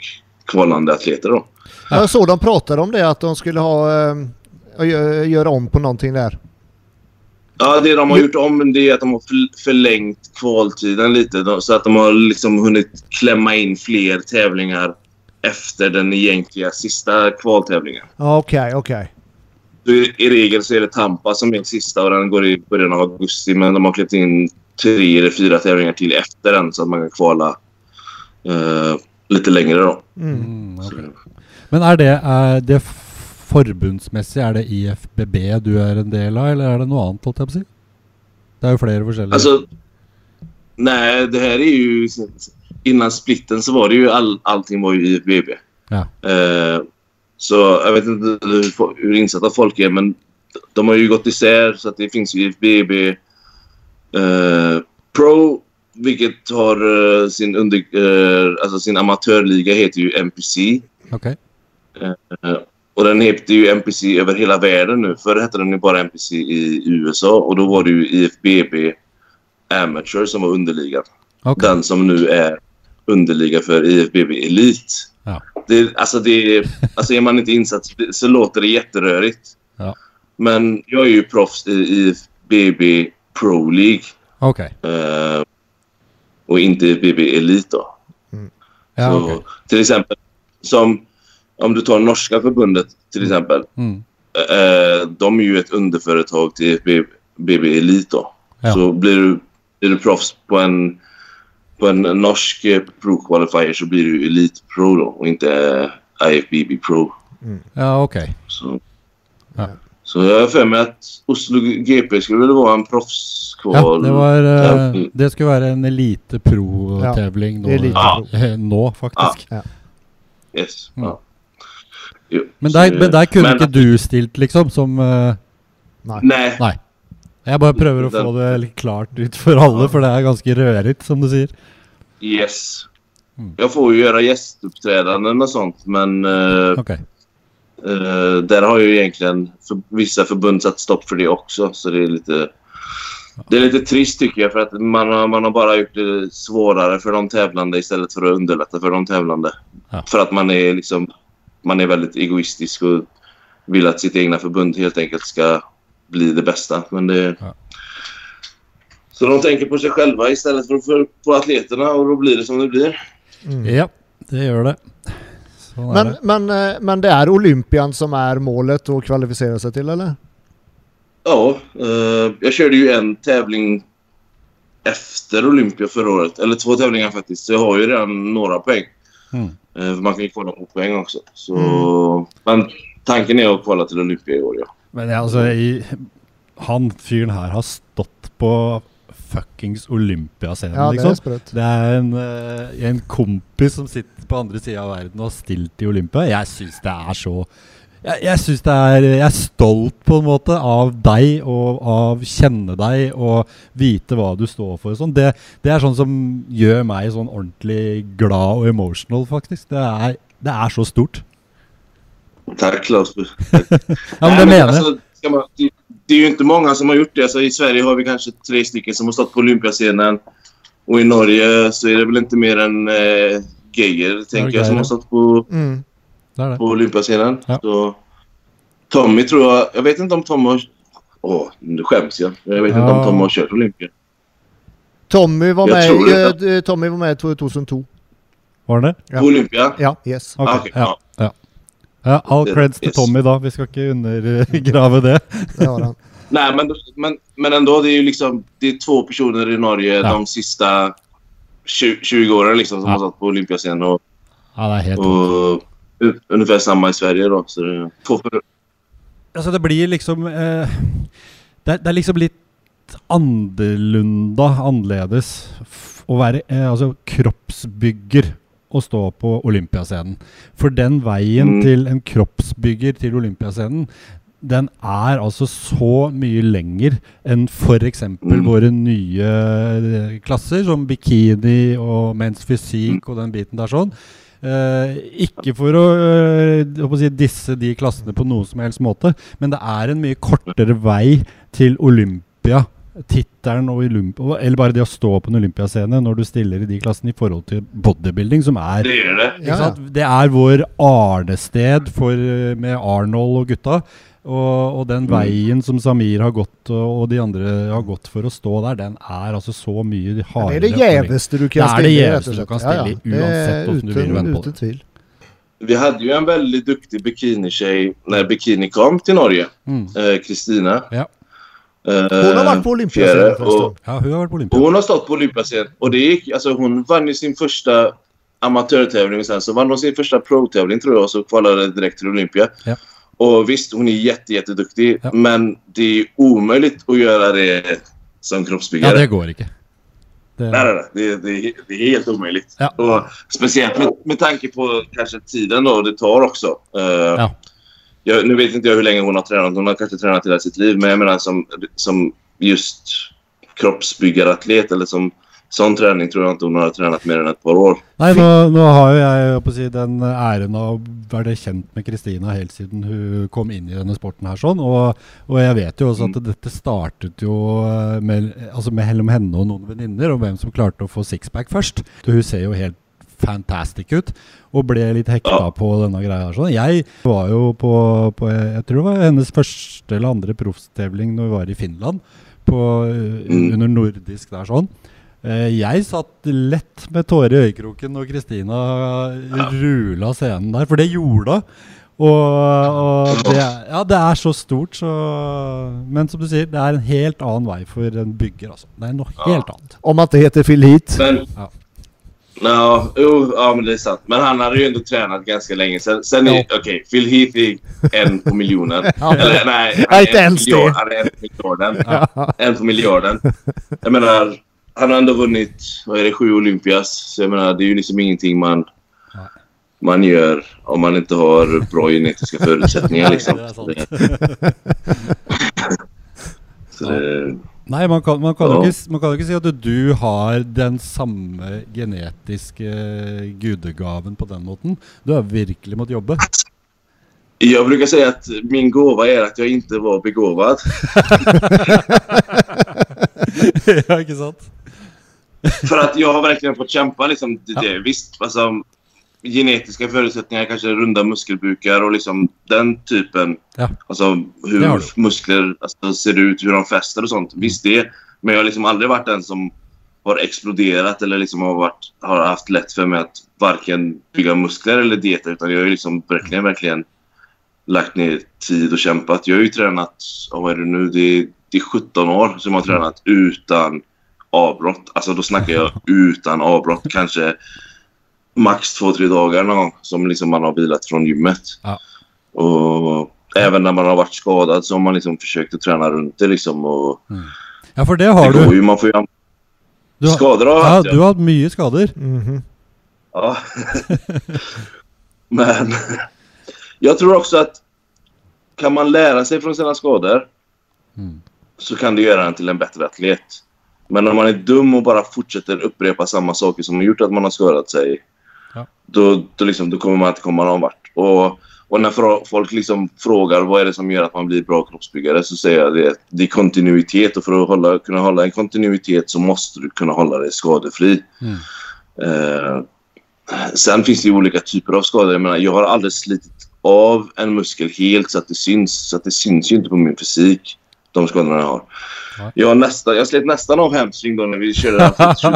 kvalande atleter då. Jag såg de pratade om det att de skulle ha eh, gö- göra om på någonting där. Ja, det de har gjort om det är att de har förl- förlängt kvaltiden lite. Så att de har liksom hunnit klämma in fler tävlingar efter den egentliga sista kvaltävlingen. Ja, Okej, okej. Så I, regel så är det Tampa som är sista och den går i början av augusti. Men de har klippt in tre eller fyra tävlingar till efter den så att man kan kvala eh, lite längre då. Mm. Mm, ok. Så, Men er det, er det forbundsmessig, er det IFBB du er en del av, eller er det noe annet, holdt jeg på å si? Det er jo flere forskjellige. Alltså, nej, det här är ju... Innan splitten så var det ju all, allting var ju IFBB. Ja. Eh, så jag vet inte hur, hur insatta folk är, men de har ju gått isär så att det finns ju IFBB eh, Pro, vilket har eh, sin, under, eh, alltså sin amatörliga heter ju NPC. Ok. Och den heter ju NPC över hela världen nu. Förr hette den ju bara NPC i USA och då var det ju IFBB Amateur som var underligan. Ok. Den som nu är underliga för IFBB Elite. Ja. Det, alltså, det, alltså är man inte insatt så, låter det jätterörigt. Ja. Men jag är ju proffs i IFBB Pro League Ok. eh, och inte IFBB Elite då. Ja, så, ok. Till exempel, som om du tar norska förbundet till exempel. Mm. Eh, de är ju ett underföretag till BB Elite då. Ja. Så blir du, blir du proffs på en, på en norsk eh, Pro Qualifier så blir du Elite Pro då och inte eh, IFBB Pro. Ja, ok. Så, Ja. så jag har för mig att Oslo GP skulle väl vara en proffskval. Ja, det var eh, Ja. Det skulle være en elite pro-tävling nå, Elite pro. eh, nå, faktisk. Yes. Mm. Ja. Jo, Men der, men der kunne men- ikke du stilt, liksom, som eh, Nej. Nej. Nei. Jeg bare prøver å få det litt klart ut for alle, for det er ganske rørigt, som du sier. Yes. Mm. Jag får ju göra gästuppträdanden och sånt men eh, Ok. Eh, där har ju egentligen för, vissa förbund satt stopp för det också. Så det är lite... Det är lite trist tycker jag för att man har, man har bara gjort det svårare för de tävlande istället för att underlätta för de tävlande. Ja. För att man är liksom... Man är väldigt egoistisk och vill att sitt egna förbund helt enkelt ska bli det bästa. Men det... Ja. Så de tänker på sig själva istället för, för på atleterna och då blir det som det blir. Mm. Ja, det gjør det. Men, det. men, eh, men det är Olympian som är målet att kvalificera sig till eller? Ja, eh, jag körde ju en tävling efter Olympia förra året. Eller två tävlingar faktiskt. Så jag har ju redan några poäng. Mm. Eh, för man kan ju kolla på poäng också. Så, Mm. Men tanken är att kvala till Olympia i år, ja. Men ja, altså, i, han fyren her har stått på fuckings Olympiascenen, Ja, det liksom. är sprött. Det er en, eh, en kompis som sitter på andre sida av verden og har stilt i Olympia. Jeg syns det er så Jeg, jeg synes det er Jeg er stolt på en måte av deg og av kjenne deg og vite hva du står for og sånn. Det, det er sånn som gjør meg sånn ordentlig glad og emotional, faktisk. Det er, det er så stort. Tack Claes. Ja, men det mener jeg. alltså, man, det, det är ju inte många som har gjort det. Alltså, I Sverige har vi kanske tre stycken som har stått på Olympiascenen. Och i Norge så är det väl inte mer än eh, Geijer, tänker jag, som har stått på Mm. Det det. på Olympiascenen. Ja. Så, Tommy tror jag... Jag vet inte om Tom har... Åh, nu skäms jag. Jag vet inte Ja. om Tom har kört Olympia. Tommy var Jag med, tror i- det. eh, Tommy var med 2002. Var det det? Ja. På Olympia? Ja, yes. Ok, Ah, ok, ja, ja. ja, all creds til yes. Tommy, da. Vi skal ikke undergrave det. Det har han. Nej, men, men, men ändå. Det är ju liksom... Det är två personer i Norge Ja. de sista 20, 20 åren liksom, som Ja. har stått på Olympiascenen. Och, Ja, det er helt och ungefär samma i Sverige då. Så det, för, Altså, det blir liksom eh, det, det er liksom litt annerlunda, annerledes, f å være eh, altså, kroppsbygger og stå på Olympiascenen. For den veien Mm. til en kroppsbygger til Olympiascenen, den er altså så mye lenger enn f.eks. Mm. våre nye eh, klasser, som bikini og men's fysikk og den biten der sånn. Eh, ikke for å, uh, å si, disse de klassene på noen som helst måte, men det er en mye kortere vei til Olympia. Tittelen og Olympia, eller bare det å stå på en olympiascene når du stiller i de klassene i forhold til bodybuilding, som er det är det. Ja, ja. Det er vår arnested for, eh, med Arnold og gutta. Og, og den Mm. veien som Samir har gått, og, og de andre har gått for å stå der, den er altså så mye Det hardere. är det og lengre. jävligaste du kan Det är det jävligaste rätt och du kan i, oavsett Det är hvordan du vill vända på det. tvivel. vi hade ju en väldigt duktig bikinitjej när bikini kom till Norge. Mm. eh, Kristina. Ja. Eh, Hon har varit på Olympiascenen förresten. ja, hur har varit på Olympia? Hon har stått på Olympiascen och det gick, alltså hon vann ju sin första amatörtävling och sen så vann hon sin första pro-tävling tror jag och så kvalade direkt till Olympia. Ja. Och visst, hon är jätte, jätteduktig Ja. men det är omöjligt att göra det som Ja, kroppsbyggare. det går inte. Det, Nej, nej, nej. Det, det, det är helt omöjligt. Ja. Och speciellt med, med tanke på kanske tiden då det tar också. Eh, Ja. Jag, nu vet inte jag hur länge hon har tränat. Hon har kanske tränat hela sitt liv. Men jag menar som, som just kroppsbyggaratlet eller som sån träning tror jag inte hon har tränat mer än ett par år. Nei, nå, nå har jeg holdt på å si, den av å være kjent med Kristina helt siden hun kom inn i denne sporten her sånn. Og, og jeg vet jo også at dette startet jo eh, med, altså mellom henne og noen venninner, og hvem som klarte å få sixpack først. Så hun ser jo helt fantastic ut, og ble litt hekta Ja. på denne greia sånn. Jeg var jo på, på Jeg tror det var hennes første eller andre proffstevling når vi var i Finland, på, Mm. under nordisk der sånn. Eh, Jeg satt lett med tårer i øyekroken når Kristina rula scenen der, for det gjorde hun. Og, og det, ja, det er så stort, så Men som du sier, det er en helt annen vei for en bygger, altså. Det er noe helt annet. Om man inte heter Phil Heath. Men, Ja. Ja, jo, ja, men det är sant. Men han hade ju ändå tränat ganska länge. Sen, sen Ja. okej, Phil Heath är en på miljonen. Ja. Eller nej, han är inte ens miljard, det. Han är en på miljarden. En på miljarden. Jag menar, han har ändå vunnit, vad är det, sju Olympias. Så jag menar, det är ju liksom ingenting man, man gör om man inte har bra genetiska förutsättningar. Liksom. det är sant. Så det, Nei, man kan, man, kan Ja. ikke, man kan ikke si at du har den samme genetiske gudegaven på den måten. Du har virkelig måttet jobbe. jag brukar säga att min gåva är att jag inte var begåvad. ja, ikke sant? För att jag har verkligen fått kämpa. Liksom, det, det, visst, alltså, genetiska förutsättningar, kanske runda muskelbukar och liksom den typen. Ja. Alltså hur muskler alltså, ser ut, hur de fäster och sånt. Visst det. Men jag har liksom aldrig varit den som har exploderat eller liksom har, varit, har haft lätt för mig att varken bygga muskler eller dieta. Utan jag har liksom verkligen, verkligen lagt ner tid och kämpat. Jag har ju tränat, vad är det nu, det är, det är 17 år som jag har tränat utan avbrott. Alltså då snackar jag utan avbrott. Kanske max två, tre dagar någon gång som liksom man har vilat från gymmet. Ja. Och även när man har varit skadad så har man liksom försökt att träna runt det liksom. Och Ja, for det har det går du. ju, man får ju du har, skador har jag ja, haft, du har hatt mye skader. Mhm. Ja. Men jag tror också att kan man lära sig från sina skador Mm. så kan det göra en till en bättre atlet. Men om man är dum och bara fortsätter upprepa samma saker som har gjort att man har skadat sig Ja. då, då, liksom, då kommer man inte komma någon vart. Och, och när folk liksom frågar vad är det som gör att man blir bra kroppsbyggare så säger jag det, det är kontinuitet och för att hålla, kunna hålla en kontinuitet så måste du kunna hålla dig skadefri. Mm. Eh, sen finns det ju olika typer av skador. Jag, menar, jag har aldrig slitit av en muskel helt så att det syns. Så att det syns ju inte på min fysik, de skadorna jag har. Nej. Jag, har nästan, jag slet nästan av hamstring då när vi körde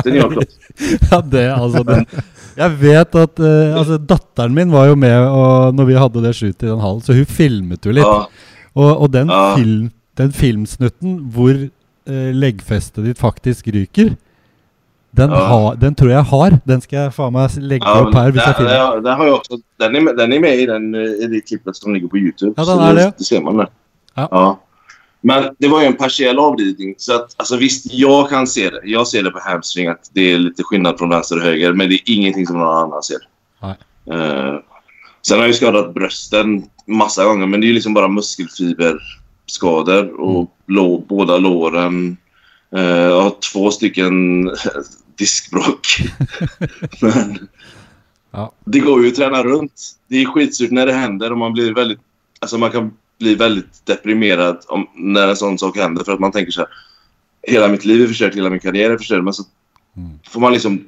jag och Klopp. Ja, det, altså det, Jeg vet at eh, altså, Datteren min var jo med og når vi hadde det shootet i den hallen, så hun filmet jo litt. Ja, Og, og den, Ja. film, den filmsnutten hvor eh, leggfestet ditt faktisk ryker, den, Ja. ha, den tror jeg har. Den skal jeg faen meg legge ja, jeg där, finner där, där har jag också, den, är med, den är med i, den, eh, i det klippet som ligger på Youtube. Ja, den är det. Det ser man där. Ja. Men det var ju en partiell avridning. Så att, alltså visst, jag kan se det. Jag ser det på hamstring att det är lite skillnad från vänster och höger. Men det är ingenting som någon annan ser. Nej. Eh, sen har jag skadat brösten massa gånger. Men det är ju liksom bara muskelfiberskador. Och lå, båda låren. Eh, jag har två stycken diskbråck. men Ja. det går ju att träna runt. Det är skitsurt när det händer och man blir väldigt... Alltså man kan bli väldigt deprimerad om, när en sån sak händer för att man tänker så här. Hela mitt liv är förstört, hela min karriär är förstörd. Men så Mm. får man liksom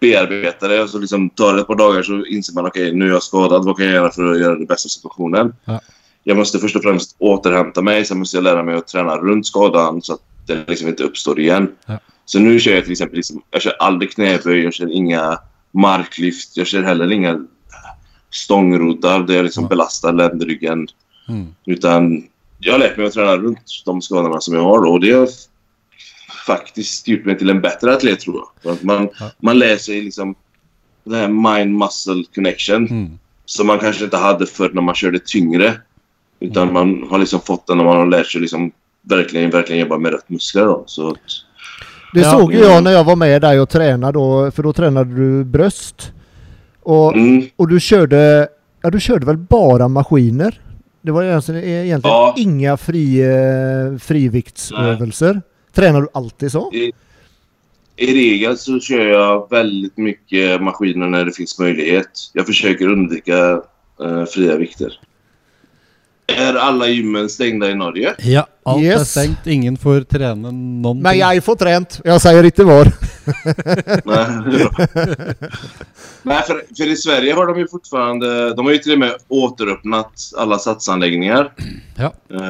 bearbeta det och så liksom tar det ett par dagar så inser man okej, nu är jag skadad. Vad kan jag göra för att göra det bästa av situationen? Ja. Jag måste först och främst återhämta mig. Sen måste jag lära mig att träna runt skadan så att det liksom inte uppstår igen. Ja. Så nu kör jag till exempel, liksom, jag kör aldrig knäböj, jag kör inga marklyft, jag kör heller inga stångroddar där jag liksom Ja. belastar ländryggen. Mm. Utan jag har lärt mig att träna runt de skadorna som jag har då. Och det har faktiskt gjort mig till en bättre atlet tror jag. För att man, Ja. man lär sig liksom den här mind-muscle connection Mm. som man kanske inte hade förr när man körde tyngre. Utan Mm. man har liksom fått den när man har lärt sig liksom verkligen, verkligen jobba med rätt muskler. Då. Så att, Det Ja. såg ju jag när jag var med dig och tränade då, för då tränade du bröst. Och, mm, och du körde, ja du körde väl bara maskiner? Det var egentligen, egentligen Ja. inga fri, eh, friviktsövelser. Tränar du alltid så? i, I regel så kör jag väldigt mycket maskiner när det finns möjlighet. Jag försöker undvika eh, fria vikter. Är alla gymmen stängda i Norge? Ja, allt är Yes. stängt. Ingen får träna någonting. Men jag får tränt. Jag säger inte var. Nej, är för, för i Sverige har de ju fortfarande... De har ju till och med återöppnat alla satsanläggningar. Ja, Eh,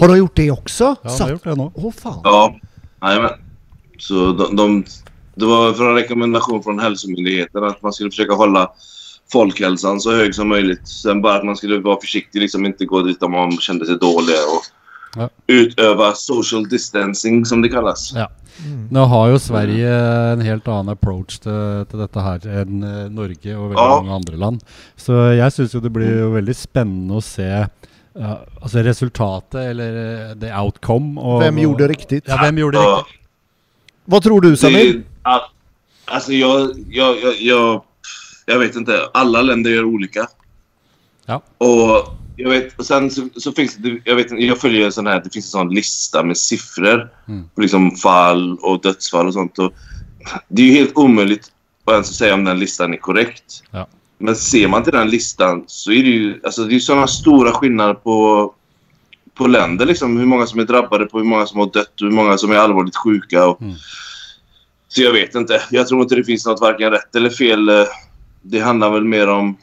Har de gjort det också? ja de har gjort det nu. Åh fan. Ja, jajamän. Så de, de, det var för en rekommendation från hälsomyndigheten att man skulle försöka hålla folkhälsan så hög som möjligt. Sen bara att man skulle vara försiktig, liksom inte gå dit om man kände sig dålig och Ja. utöva social distancing som det kallas. Ja. Mm. Nå har jo Sverige en helt annen approach til, til dette her enn eh, Norge og veldig Ja. mange andre land. Så jeg syns jo det blir jo veldig spennende å se ja, altså resultatet, eller eh, the outcome. Og, Vem gjorde riktigt? Ja, hvem gjorde Ja. riktigt? Vad tror du Det, Samir? all, alltså jag, jag, jag, jag, jag vet inte. Alla länder gör olika. Ja. Och jag vet, och sen så, så finns det, jag vet jag följer en sån här, det finns en sån lista med siffror. Mm. På liksom fall och dödsfall och sånt. Och det är ju helt omöjligt att ens säga om den listan är korrekt. Ja. Men ser man till den listan så är det ju, alltså det är sådana stora skillnader på, på länder liksom. Hur många som är drabbade på hur många som har dött och hur många som är allvarligt sjuka. Och, Mm. Så jag vet inte. Jag tror inte det finns något varken rätt eller fel. Det handlar väl mer om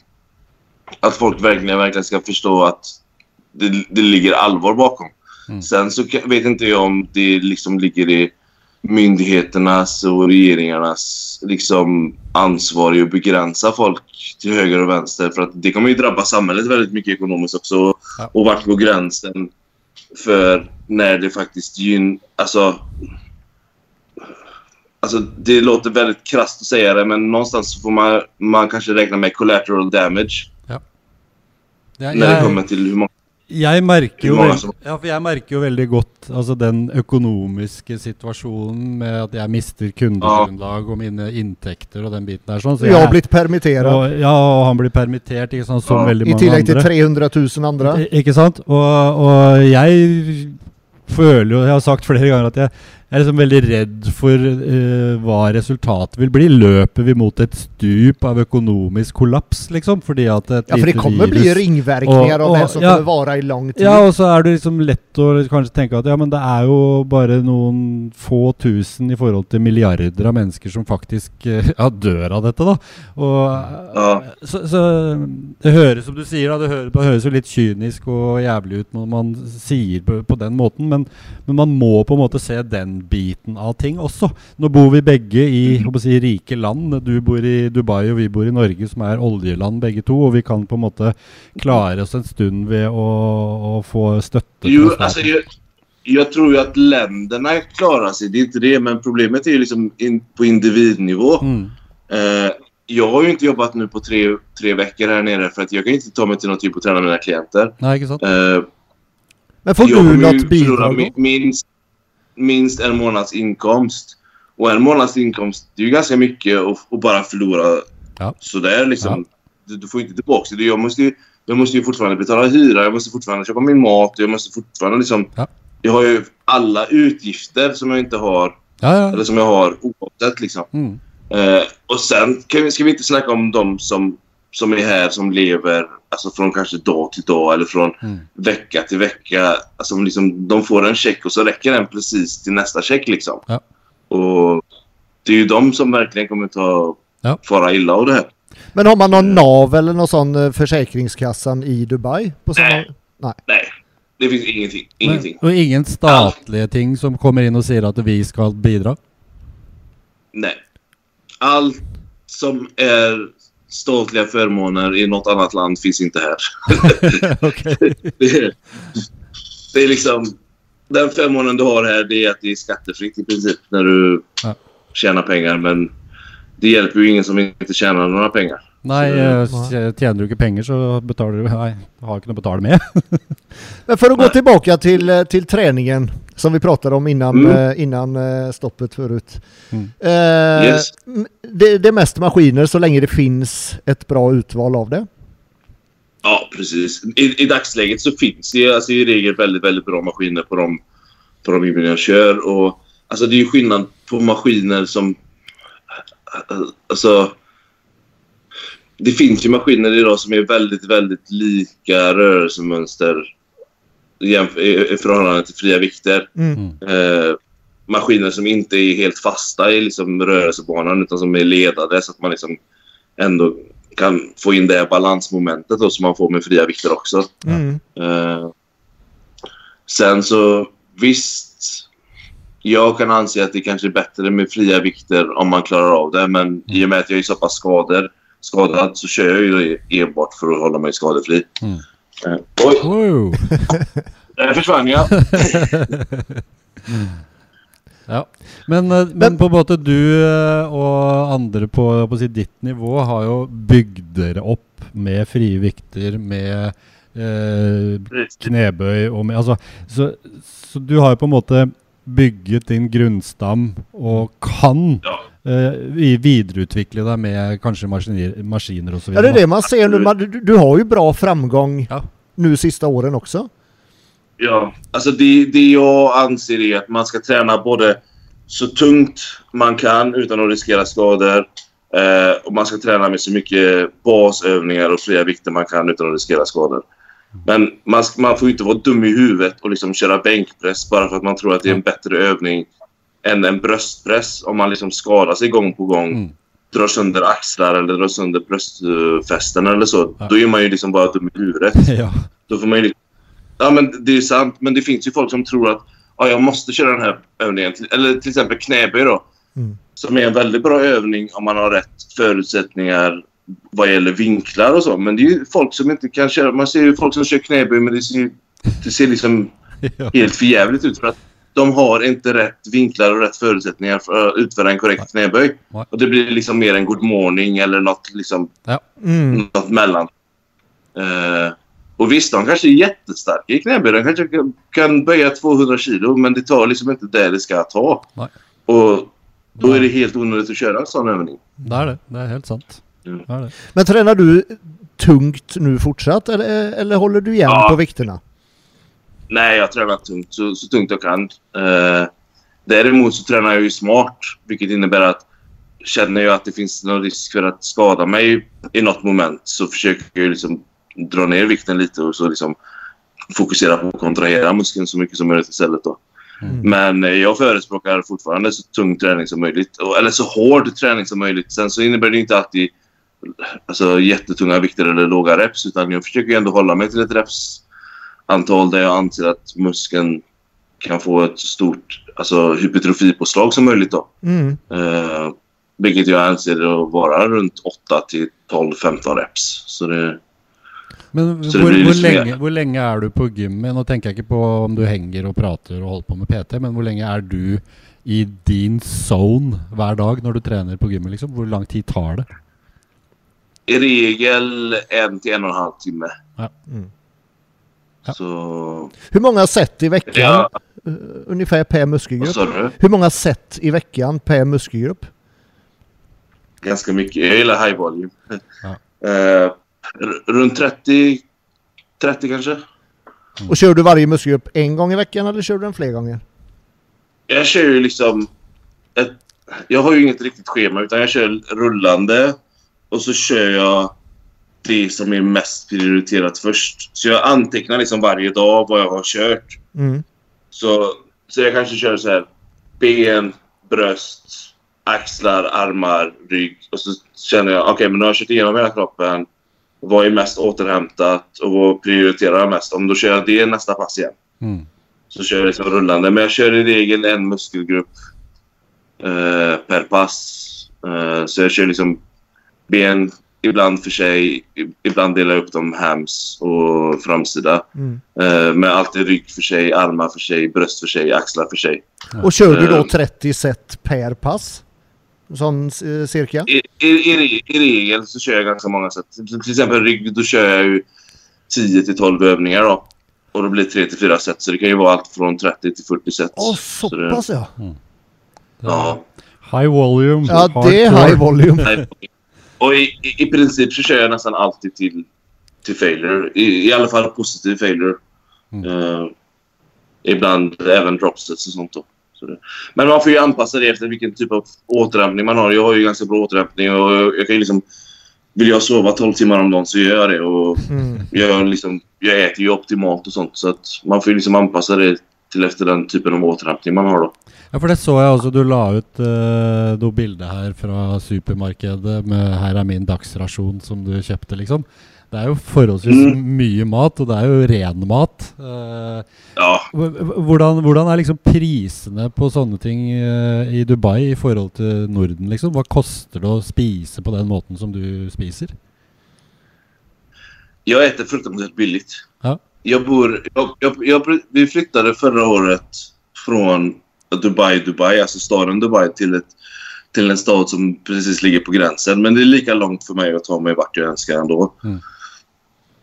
att folk verkligen, verkligen ska förstå att det, det ligger allvar bakom. Mm. Sen så vet inte jag om det liksom ligger i myndigheternas och regeringarnas liksom ansvar i att begränsa folk till höger och vänster. För att det kommer ju drabba samhället väldigt mycket ekonomiskt också. Ja. Och vart går gränsen för när det faktiskt gyn... Alltså... Alltså det låter väldigt krasst att säga det men någonstans så får man, man kanske räkna med collateral damage Ja, när det jeg, kommer till hur många... jo Hvor mange veld, som- ja, for jeg merker jo veldig godt altså den økonomiske situasjonen med at jeg mister kundegrunnlag og mine inntekter og den biten sånn. Så Jag har blivit permitterad. og, ja, og han blir permittert, ikke sant, som Ja, veldig I mange tillägg till andre. 300 000 andra. I- Ikke sant? Og, og jeg føler jo Jeg har sagt flere ganger at jeg, jeg er liksom veldig redd for eh, hva resultatet vil bli. Løper vi mot et stup av økonomisk kollaps, liksom? Fordi at et Ja, för det kommer bli virus ringverkningar Och- av det som ja. kommer vara i lång tid. Ja, og så er det liksom lett å kanskje tenke at ja, men det er jo bare noen få tusen i forhold til milliarder av mennesker som faktisk eh, ja, dør av dette, da. Og, Ja. så, så det høres som du sier, da, det høres, det høres jo litt kynisk og jævlig ut når man sier på, på den måten, men, men man må på en måte se den biten av ting også. Nå bor vi begge i Mhm. jeg si, rike land. Du bor i Dubai og vi bor i Norge, som er oljeland begge to. Og vi kan på en måte klare oss en stund ved å, å få støtte Jo, staten. jag, jag tror ju att länderna klarar sig. Det är inte det. Men problemet är ju liksom in, på individnivå. Mm. Eh, jag har ju inte jobbat nu på tre, tre veckor här nere för att jag kan inte ta mig till något typ och träna mina klienter. Ikke sant? Eh, Men får du något bidrag då? minst, minst en månads inkomst. Och en månads inkomst, det är ju ganska mycket att, bara förlora Ja. sådär liksom. Du, du får inte tillbaka det. Jag måste, ju, jag måste ju fortfarande betala hyra, jag måste fortfarande köpa min mat, jag måste fortfarande liksom... Ja. Jag har ju alla utgifter som jag inte har, Ja, ja. eller som jag har oavsett liksom. Mm. Eh, och sen kan vi, ska vi inte snacka om de som, som är här som lever alltså från kanske dag till dag eller från Mm. vecka till vecka. Alltså liksom, de får en check och så räcker den precis till nästa check liksom. Ja. Och det är ju de som verkligen kommer ta Ja. fara illa av det här. Men har man någon NAV eller någon sån eh, Försäkringskassan i Dubai? På samma... Nej. Nej. Nej, det finns ingenting. Ingenting. Men, og ingen statlige ting som kommer inn og sier at vi skal bidra? Nej. Allt som är statliga förmåner i något annat land finns inte här. Det, är, det är liksom... Den förmånen du har här det är att det är skattefritt i princip när du Ja. tjänar pengar. Men det hjälper ju ingen som inte tjänar några pengar. Nei, Så- eh, tjener du ikke penger, så betaler du Nei, har ikke noe å betale med. Men för att gå Nej. tillbaka till, eh, till träningen som vi pratade om innan, Mm. eh, innan eh, stoppet förut. Mm. Eh, Yes. det, det är mest maskiner så länge det finns ett bra utval av det. Ja, precis. I, I dagsläget så finns det alltså, i regel väldigt, väldigt bra maskiner på de, på de gymmen jag kör. Och, alltså, det är ju skillnad på maskiner som... Alltså... Det finns ju maskiner idag som är väldigt, väldigt lika rörelsemönster i, förhållande till fria vikter. Mm. Eh, maskiner som inte är helt fasta i liksom rörelsebanan utan som är ledade så att man liksom ändå kan få in det här balansmomentet då, som man får med fria vikter också. Mm. Eh, sen så visst, jag kan anse att det kanske är bättre med fria vikter om man klarar av det men i och med att jag är så pass skadad, skadad så kör jag ju enbart för att hålla mig skadefri. Mm. Eh, oj, Wow. där försvann jag. Ja. Men, eh, men på en måte du eh, og andre på, på ditt nivå har bygd dere opp med frie vikter, med eh, knebøy og med Altså, så, så du har jo på en måte bygget din grunnstam og kan Ja. Eh, vi- videreutvikle deg med kanskje maskiner, maskiner osv. Ja, det är det man ser nu. Man, du, du har ju bra framgång Ja. nu sista åren också. Ja, alltså det, det jag anser är att man ska träna både så tungt man kan utan att riskera skador. Eh, och man ska träna med så mycket basövningar och fria vikter man kan utan att riskera skador. Men man, man får ju inte vara dum i huvudet och liksom köra bänkpress bara för att man tror att det är en bättre övning än en bröstpress. Om man liksom skadar sig gång på gång, Mm. drar sönder axlar eller drar sönder bröstfästen eller så. Ja. Då är man ju liksom bara dum i huvudet. ja. Då får man ju... Ja, men det är sant. Men det finns ju folk som tror att ja, jag måste köra den här övningen. Eller till exempel knäböj då. Mm. Som är en väldigt bra övning om man har rätt förutsättningar vad gäller vinklar och så. Men det är ju folk som inte kan köra. Man ser ju folk som kör knäböj men det ser, det ser liksom helt förjävligt ut för att de har inte rätt vinklar och rätt förutsättningar för att utföra en korrekt knäböj. Och det blir liksom mer en good morning eller något liksom Mm. något mellan. Eh, och visst, de kanske är jättestarka i knäböj. De kanske kan- böja 200 kilo, men det tar liksom inte det det ska ta. Nej. Och då är det helt onödigt att köra en sån övning. Det er det. Det er helt sant. Mm. Det er det. Men tränar du tungt nu fortsatt eller, eller håller du igen Ja. på vikterna? Nej, jag tränar tungt, så, så tungt jag kan. Eh, däremot så tränar jag ju smart, vilket innebär att känner jag att det finns någon risk för att skada mig i något moment så försöker jag liksom dra ner vikten lite och så liksom fokusera på att kontrahera muskeln så mycket som möjligt istället. Då. Mm. Men eh, jag förespråkar fortfarande så tung träning som möjligt. Eller så hård träning som möjligt. Sen så innebär det inte alltid alltså, jättetunga vikter eller låga reps. Utan jag försöker ändå hålla mig till ett repsantal där jag anser att muskeln kan få ett stort alltså, hypertrofipåslag som möjligt. Då. Mm. Eh, vilket jag anser att vara runt 8 till 12-15 reps. Så det, Men Så det hvor, liksom lenge, mer- hvor lenge er du på gymmet? Nå tenker jeg ikke på om du henger og prater og holder på med PT, men hvor lenge er du i din zone hver dag når du trener på gymmet? liksom? Hvor lang tid tar det? I regel en till en och en halv timme. Ja. Mm. Ja. Så... Hur många set i veckan Ja, eh, ungefär per muskelgrupp? Hur många set i veckan per muskelgrupp? Ganska mycket. Jag gillar high volume. Ja. Eh, runt 30, 30 kanske. Och kör du varje muskelgrupp en gång i veckan eller kör du den fler gånger? Jag kör ju liksom... Ett, jag har ju inget riktigt schema utan jag kör rullande och så kör jag det som är mest prioriterat först. Så jag antecknar liksom varje dag vad jag har kört. Mm. Så, så jag kanske kör så här ben, bröst, axlar, armar, rygg. Och så känner jag okej, men nu har jag kört igenom hela kroppen. Vad är mest återhämtat och vad prioriterar jag mest? Om då kör jag det nästa pass igen. Mm. Så kör jag liksom rullande. Men jag kör i regel en muskelgrupp eh, per pass. Eh, så jag kör liksom ben, ibland för sig. Ibland delar jag upp dem hams och framsida. Mm. Eh, men alltid rygg för sig, armar för sig, bröst för sig, axlar för sig. Och kör du då Eh. 30 set per pass? Sån eh, cirka? I, i, i, I regel så kör jag ganska många sätt. Till, exempel rygg, då kör jag ju 10 till 12 övningar då. Och då blir det 3 till 4 set. Så det kan ju vara allt från 30 till 40 set. Åh, så det- pass ja. Ja. High volume. Ja, det är high volume. Och i, i, i princip så kör jag nästan alltid till, till failure. I, I alla fall positiv failure. Mm. Eh, ibland även dropsets och sånt då. Så det. Men man får ju anpassa det efter vilken typ av återhämtning man har. Jag har ju ganska bra återhämtning och jag, jag kan ju liksom... Vill jag sova 12 timmar om dagen så gör jag det. Och Mm. jag, liksom, jag äter ju optimalt och sånt. Så att man får ju liksom anpassa det till efter den typen av återhämtning man har då. Ja, for det så jeg også. Du la ut uh, noe bilde her fra supermarkedet med 'her er min dagsrasjon' som du kjøpte, liksom. Det er jo forholdsvis mye mat, og det er jo ren mat. Eh, Ja, h- h- hvordan, hvordan er liksom prisene på sånne ting eh, i Dubai i forhold til Norden, liksom? Hva koster det å spise på den måten som du spiser? Jag äter fruktansvärt billigt. Ja. Jag bor... Jag, jag, jag, vi flyttade förra året från Dubai, Dubai, alltså staden Dubai till, ett, till en stad som precis ligger på gränsen. Men det är lika långt för mig att ta mig vart jag önskar ändå. Mm.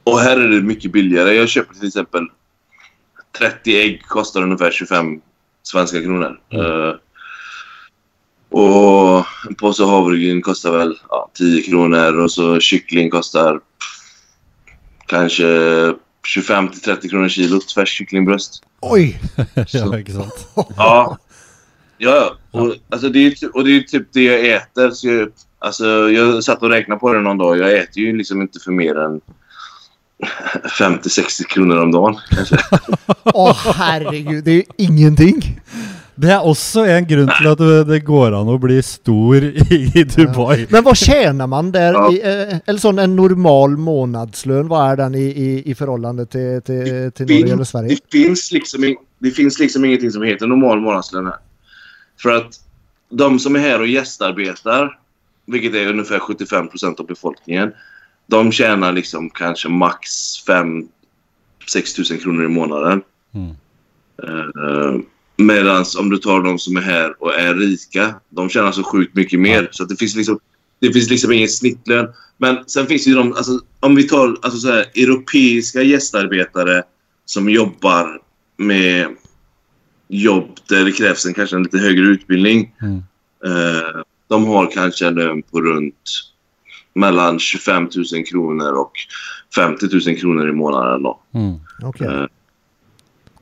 Och här är det mycket billigare. Jag köper till exempel 30 ägg kostar ungefär 25 svenska kronor. Mm. Eh, och en påse havregryn kostar väl ja, 10 kronor och så kyckling kostar kanske 25 till 30 kronor kilot färskt kycklingbröst. Oj! ja, sant? Ja. Ja, och, alltså det är, och det är typ det jag äter. Så jag, alltså, jag satt och räknade på det någon dag. Jag äter ju liksom inte för mer än 50-60 kronor om dagen. Åh herregud, det är ju ingenting. Det er også en grunn til at det, går an å bli stor i, Dubai. Men vad tjänar man där? Ja. I, eh, eller sån en normal månadslön, vad är den i, i, i förhållande till, till, till Norge eller Sverige? Det finns, liksom, det finns liksom ingenting som heter normal månadslön här. För att de som är här och gästarbetar, vilket är ungefär 75 procent av befolkningen, de tjänar liksom kanske max 5 6 tusen kronor i månaden. Mm. Uh, Medan om du tar de som är här och är rika, de tjänar så sjukt mycket mer. Så att det finns liksom det finns liksom ingen snittlön. Men sen finns det ju de, alltså, om vi tar alltså så här, europeiska gästarbetare som jobbar med jobb där det krävs en, kanske en lite högre utbildning. Mm. Eh, de har kanske en lön på runt mellan 25 000 kronor och 50 000 kronor i månaden. Då. Mm. Okej. Eh,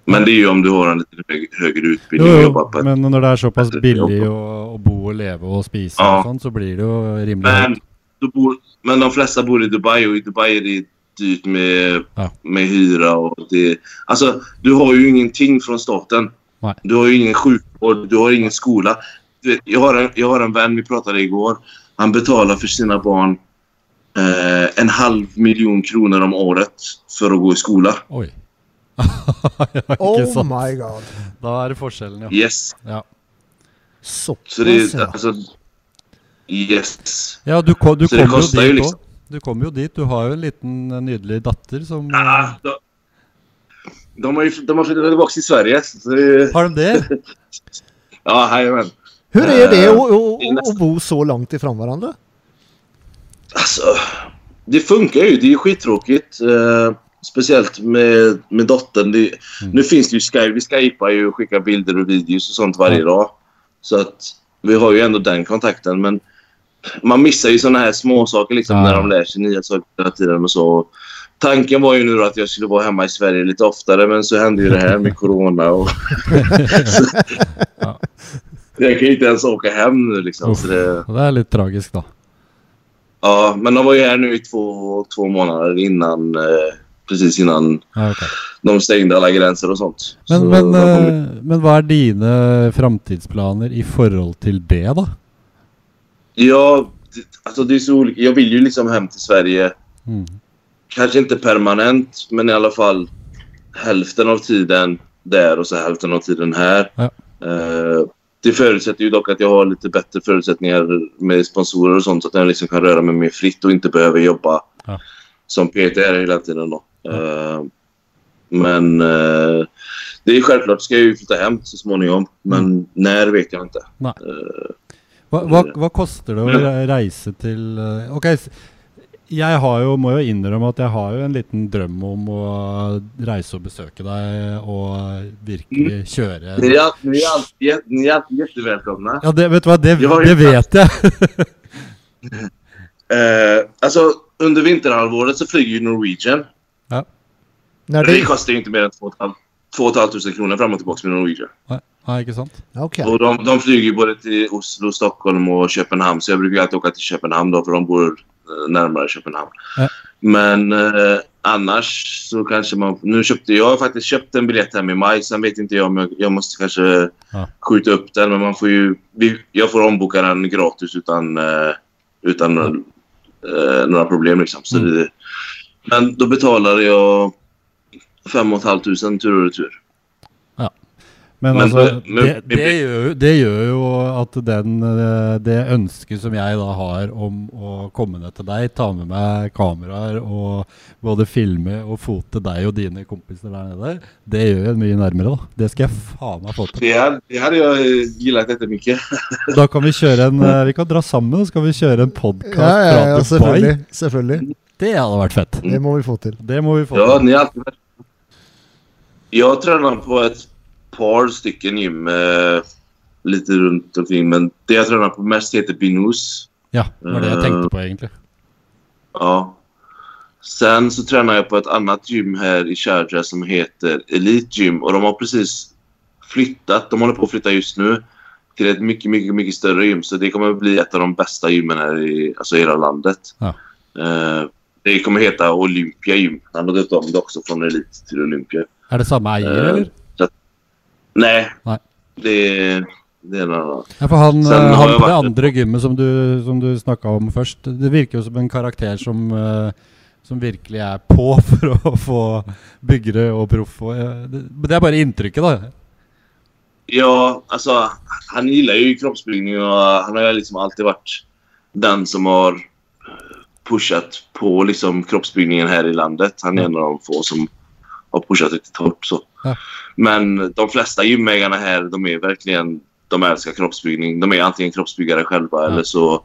Men det är ju om du har en lite hög, högre Jo, utbildning och jobbar jo, på men når det er såpass et billig jobb. å, å bo og leve og spise Ja. og sånn, så blir det jo rimelig Men, bor, men de flesta bor i Dubai och i Dubai är det dyrt med, Ja. med hyra. Och det, alltså, du har ju ingenting från staten. Nej. Du har ju ingen sjukvård, du har ingen skola. Vet, Jag har, en, jag har en vän, vi pratade igår. Han betalar för sina barn eh, en halv miljon kronor om året för att gå i skola. Oi. Ja, Oh sant. my god. Da er det forskjellen, ja. Yes. Ja, Så Så är ja. alltså... Yes. ja du, ko, du Så det kommer jo ju liksom- Du kommer jo dit. Du har jo en liten eh, nydelig datter som Ah, eh, de, de, har ju, de har flyttat tillbaka till Sverige. Så det, Har de det? ja, jajamän. Hur är det Eh, att- är bo så långt ifrån varandra? Alltså, det funkar ju. Det är ju skittråkigt. Eh, speciellt med, med dottern. Det, Mm. Nu finns det ju Skype. Vi skypar ju och skickar bilder och videos och sånt varje dag. Så att vi har ju ändå den kontakten. Men man missar ju såna här små saker liksom Ja. när de lär sig nya saker hela tiden och så. Tanken var ju nu att jag skulle vara hemma i Sverige lite oftare men så hände ju det här med corona och... så, Ja. Jag kan ju inte ens åka hem nu liksom. Så det, Det er litt tragisk, da. Ja, men de var ju här nu i två, två månader innan, eh, precis innan Ja, ok. de stängde alla gränser och sånt. Men, Så men, de kom- eh, men hva er dine framtidsplaner i forhold til det, da? Ja, alltså det är så olika. Jag vill ju liksom hem till Sverige. Mm. Kanske inte permanent, men i alla fall hälften av tiden där och så hälften av tiden här. Ja. Eh, det förutsätter ju dock att jag har lite bättre förutsättningar med sponsorer och sånt så att jag liksom kan röra mig mer fritt och inte behöver jobba Ja. som PT är hela tiden. Då. Eh, men eh, det är självklart ska jag ju flytta hem så småningom. Men när vet jag inte. Eh, Hva, hva, hva koster det å re- reise til eh, Ok, s- jeg har jo, må jo innrømme at jeg har jo en liten drøm om å reise og besøke deg og virkelig kjøre ni, är, ni, är alltid, jä- ni är alltid jättevälkomna. Ja, det, vet du hva, det, Jag ju det vet jeg. Eh, alltså under vinterhalvåret så flyger ju Norwegian. När Det det... kostar ju inte mer än 2 500 kronor fram och tillbaka med Norwegian. Nei, nei, ikke sant? Okej. Och de, de flyger ju både till Oslo, Stockholm och Köpenhamn. Så jag brukar ju alltid åka till Köpenhamn då, för de bor eh, närmare Köpenhamn. Ja. Men eh, annars så kanske man... Nu köpte jag har faktiskt köpt en biljett hem i maj. Sen vet inte jag om jag, jag måste kanske Ja. skjuta upp den. Men man får ju... vi- Jag får omboka den gratis utan, eh, utan eh, några problem liksom. Så Mm. det, men då betalade jag 5 500 tur och retur. Men, Men- altså, men- det, det, jo- det gjør jo at den, eh, det ønsket som jeg da har om å komme ned til deg, ta med meg kameraer og både filme og fote deg og dine kompiser der nede, det gjør jo mye nærmere, da. Det skal jeg faen meg få til. Det hade, det hade jag gillat jättemycket. Da kan vi kjøre en eh, Vi kan dra sammen, så kan vi kjøre en podkast Ja, ja, ja, fra Dubai. Det hadde vært fett. Det må vi få till. Det må vi få Ja, til. ni alltid Jag tränar på ett par stycken gym eh, lite runt omkring. Men det jag tränar på mest heter Binus. Ja, det var det jeg tenkte på, egentlig. Ja. Sen så tränar jag på ett annat gym här i Sharjah som heter Elite Gym. Och de har precis flyttat. De håller på att flytta just nu till ett mycket, mycket, mycket större gym. Så det kommer bli ett av de bästa gymmen här i, alltså i hela landet. Ja. Eh, det kommer heta Olympia Gym. Han har döpt om det också från Elite till Olympia. Er det samme eier, Eh, eller? Nej. Nej. Det, det är en annan. Ja, for han, Sen eh, har han på det andre gymmet som du, som du snakka om først, det virker jo som en karakter som, eh, som virkelig er på for å få byggere og proff. eh, det, er bare inntrykket, da. Ja, alltså han gillar ju kroppsbyggning och han har ju liksom alltid varit den som har pushat på liksom kroppsbyggningen här i landet. Han är en av de få som har pushat riktigt hårt. Så. Ja. Men de flesta gymägarna här, de är verkligen... De älskar kroppsbyggning. De är antingen kroppsbyggare själva eller så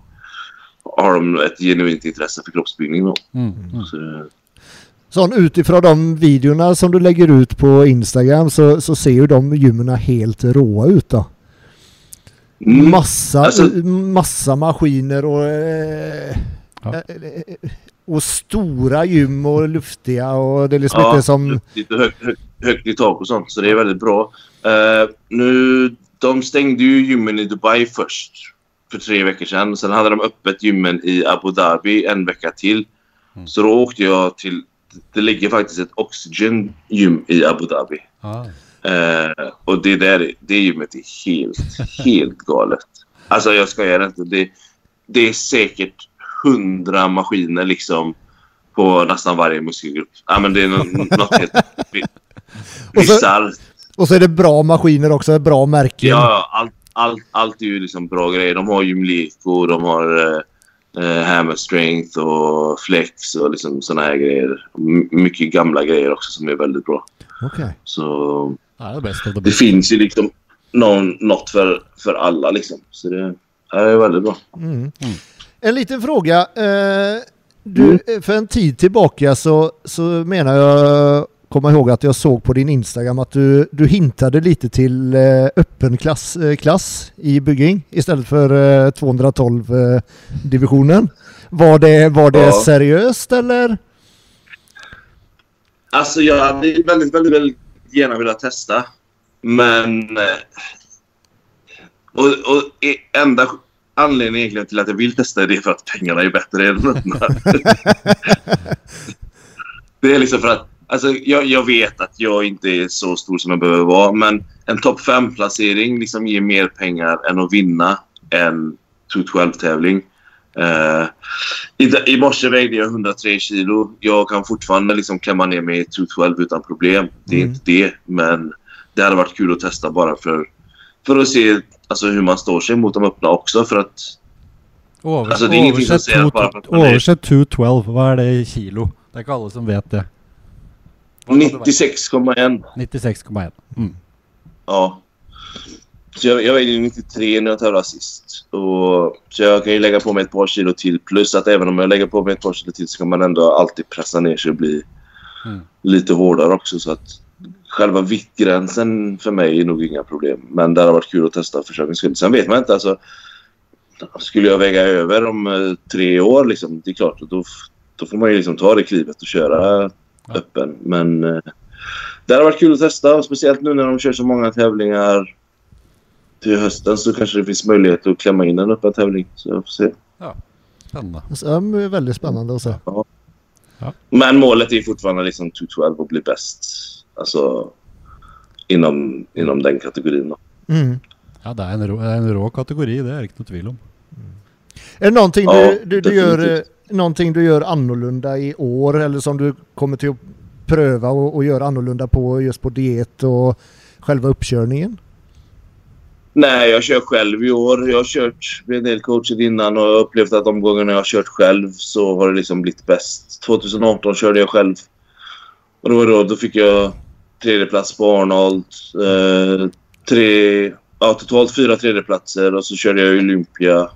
har de ett genuint intresse för kroppsbyggning. Då. Mm. Mm. Så Sån utifrån de videorna som du lägger ut på Instagram så, så ser ju de gymmen helt råa ut då. Mm. Massa, Alltså- massa maskiner och, eh, Ja. eh, och stora gym och luftiga och det är liksom Ja, inte som... lite högt, högt, högt i tak och sånt. Så det är väldigt bra. Eh, nu, de stängde ju gymmen i Dubai först för tre veckor sedan. Sen hade de öppet gymmen i Abu Dhabi en vecka till. Mm. Så då åkte jag till... Det ligger faktiskt ett Oxygen gym i Abu Dhabi. Ah. Eh, och det där det gymmet är helt, helt galet. Alltså jag skojar inte. Det, det är säkert hundra maskiner liksom på nästan varje muskelgrupp. Ja, men det är nå- något helt Och så- bisarrt. Och så är det bra maskiner också, bra märken. Ja, allt, allt, allt är ju liksom bra grejer. De har ju Mliko, de har eh, eh, Hammer Strength och Flex och liksom såna här grejer. M- mycket gamla grejer också som är väldigt bra. Okej. Så Det er det det det finns ju liksom någon, något för, för alla liksom. Så det är väldigt bra. Mm. En liten fråga. Eh, du, eh, för en tid tillbaka så, så menar jag komma ihåg att jag såg på din Instagram att du, du hintade lite till eh, öppen klass, klass i bygging istället för eh, 212 eh, divisionen. Var det, var det Ja. seriöst eller? Alltså jag hade väldigt, väldigt, väldigt gärna velat testa. Men... Och, och e- enda anledningen egentligen till att jag vill testa det är för att pengarna är bättre än öppna. det är liksom för att... Alltså jag, jag vet att jag inte är så stor som jag behöver vara. Men en topp 5-placering liksom ger mer pengar än att vinna en 212-tävling. Uh, i, I morse vägde jag 103 kilo. Jag kan fortfarande liksom klämma ner mig i 212 utan problem. Det är Mm. inte det. Men det hade varit kul att testa bara för för att se alltså, hur man står sig mot de öppna också. För att Over, det ingenting som man er- oversett 212, hva er det i kilo? Det er ikke alle som vet det. 96,1. 96,1. Mm. Ja. Så jag, jag vägde 93 när jag tävlade sist. Och, så jag kan ju lägga på mig ett par kilo till. Plus att även om jag lägger på mig ett par kilo till så kan man ändå alltid pressa ner sig och bli Mm. lite hårdare också. Så att själva viktgränsen för mig är nog inga problem. Men det hade varit kul att testa för skull. Sen vet man inte. Alltså, skulle jag väga över om eh, tre år, liksom, det är klart. Då, då får man ju liksom ta det klivet och köra Ja. öppen. Men eh, det hade varit kul att testa. Speciellt nu när de kör så många tävlingar till hösten så kanske det finns möjlighet att klämma in en öppen tävling. Så jag får se. Spennende. Så, ja, men väldigt spännande att se. Men målet är fortfarande liksom 212 och bli bäst. Alltså inom, inom den kategorin. Då. Mm. Ja, det er en rå, det er en rå kategori, det er det noe tvil om. Är det någonting, Ja, du, du, du gör, eh, någonting du gör annorlunda i år eller som du kommer till att pröva och, och göra annorlunda på just på diet och själva uppkörningen? Nej, jag kör själv i år. Jag har kört med en del coacher innan och upplevt att de gångerna jag har kört själv så har det liksom blivit bäst. 2018 körde jag själv. Och då, var då, då fick jag tredje plats på Arnold. Eh, tre, ja, totalt fyra tredjeplatser och så körde jag Olympia.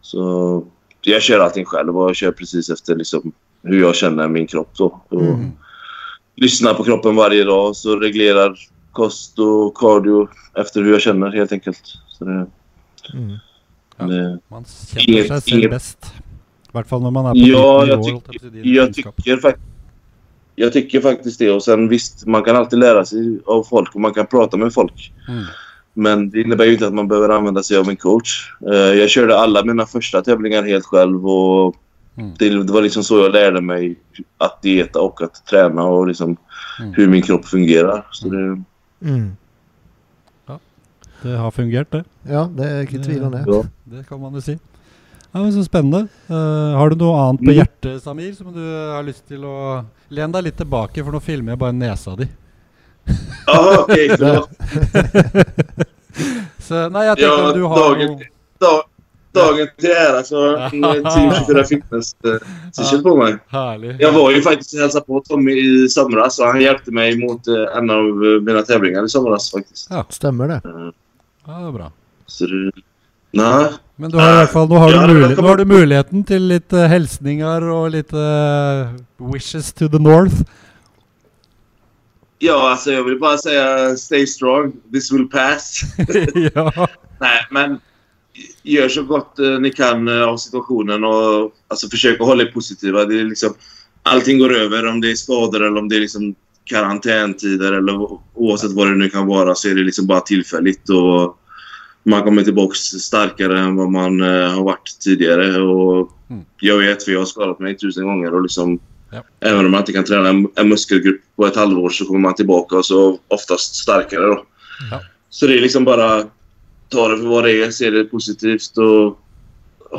Så jag kör allting själv och jag kör precis efter liksom hur jag känner min kropp då. Och Mm. Lyssnar på kroppen varje dag så reglerar kost och cardio efter hur jag känner helt enkelt. Så det, Mm. Ja. det, Man seg selv inget- best. I hvert fall når man er på Ja, jag din jag, tycker fakt- jag tycker faktiskt det. Och sen visst, man kan alltid lära sig av folk och man kan prata med folk. Mm. Men det innebär ju inte att man behöver använda sig av en coach. Eh, jag körde alla mina första tävlingar helt själv och Mm. det, var liksom så jag lärde mig att dieta och att träna och liksom Mm. hur min kropp fungerar. Så det, Mm. Det har fungert, det. Ja, det är inget tvivel om det. ja. Det kan man jo si. Ja, men Så spennende. Eh, har du noe annet på Mm. hjertet, Samir, som du har lyst til å Len deg litt tilbake, for nå filmer jeg bare nesa di. Okej. förlåt. Så nei, jeg tenker Ja, du har dagen- noe Dag, dagen till ära så har Team 24 Fitness eh, t-shirt på mig. Herlig. Jag var ju faktiskt och hälsade på Tommy i somras och han hjälpte mig mot eh, en av eh, mina tävlingar i somras faktiskt. Stämmer det? Eh, Ja, det er bra. Så det... Nej. Men du har i hvert fall, nå har, Ja, du, kan nå har du muligheten til litt uh, hilsninger og litt eh, wishes to the north. Ja, alltså jag vill bara säga stay strong. This will pass. ja. Nej, men gör så gott eh, ni kan eh, av situationen och alltså, försök att hålla er positiva. Det är liksom, allting går över om det är skador eller om det är liksom karantäntider eller oavsett vad det nu kan vara så är det liksom bara tillfälligt. Och man kommer tillbaka starkare än vad man eh, har varit tidigare. Och Mm. Jag vet, för jag har skadat mig tusen gånger. Och liksom, Ja. Även om man inte kan träna en, en muskelgrupp på ett halvår så kommer man tillbaka och så oftast starkare. Då. Ja. Så det är liksom bara ta det för vad det är, se det positivt och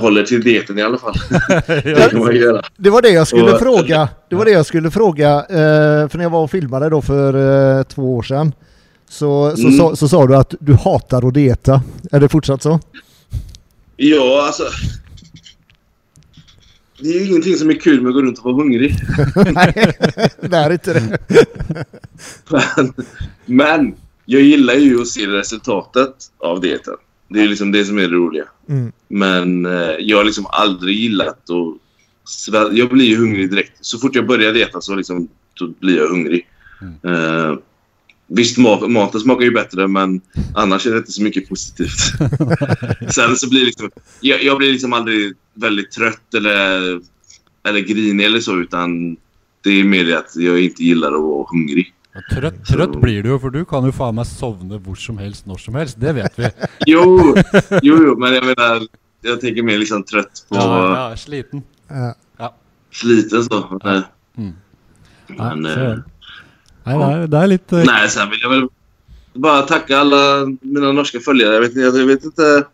håller till dieten i alla fall. det kan man göra. Det var det jag skulle Och- fråga. Det var det jag skulle fråga. eh, för när jag var och filmade då för eh, två år sedan. Så, så, Mm. sa- så sa du att du hatar att dieta. Är det fortsatt så? Ja, alltså. Det är ju ingenting som är kul med att gå runt och vara hungrig. Nej, det är inte det. Men, men jag gillar ju att se resultatet av dieten. Det är liksom det som är det roliga. Mm. Men eh, jag har liksom aldrig gillat att... Jag blir ju hungrig direkt. Så fort jag börjar dieta så liksom, då blir jag hungrig. Eh, visst, mat, maten smakar ju bättre men annars är det inte så mycket positivt. Sen så blir det liksom... Jag, jag blir liksom aldrig väldigt trött eller, eller grinig eller så utan det är mer det att jag inte gillar att vara hungrig. Og trøtt, trøtt blir du for du kan jo faen meg sovne hvor som helst, når som helst. Det vet vi. Jo, jo, jo, men jag menar, jag tänker mer liksom trött på Ja, ja, sliten. Ja. sliten så. Nej. Mm. Men, så- Nei, det litt eh, nej, sen vill jag väl bara tacka alla mina norska följare. Jag vet, jag vet inte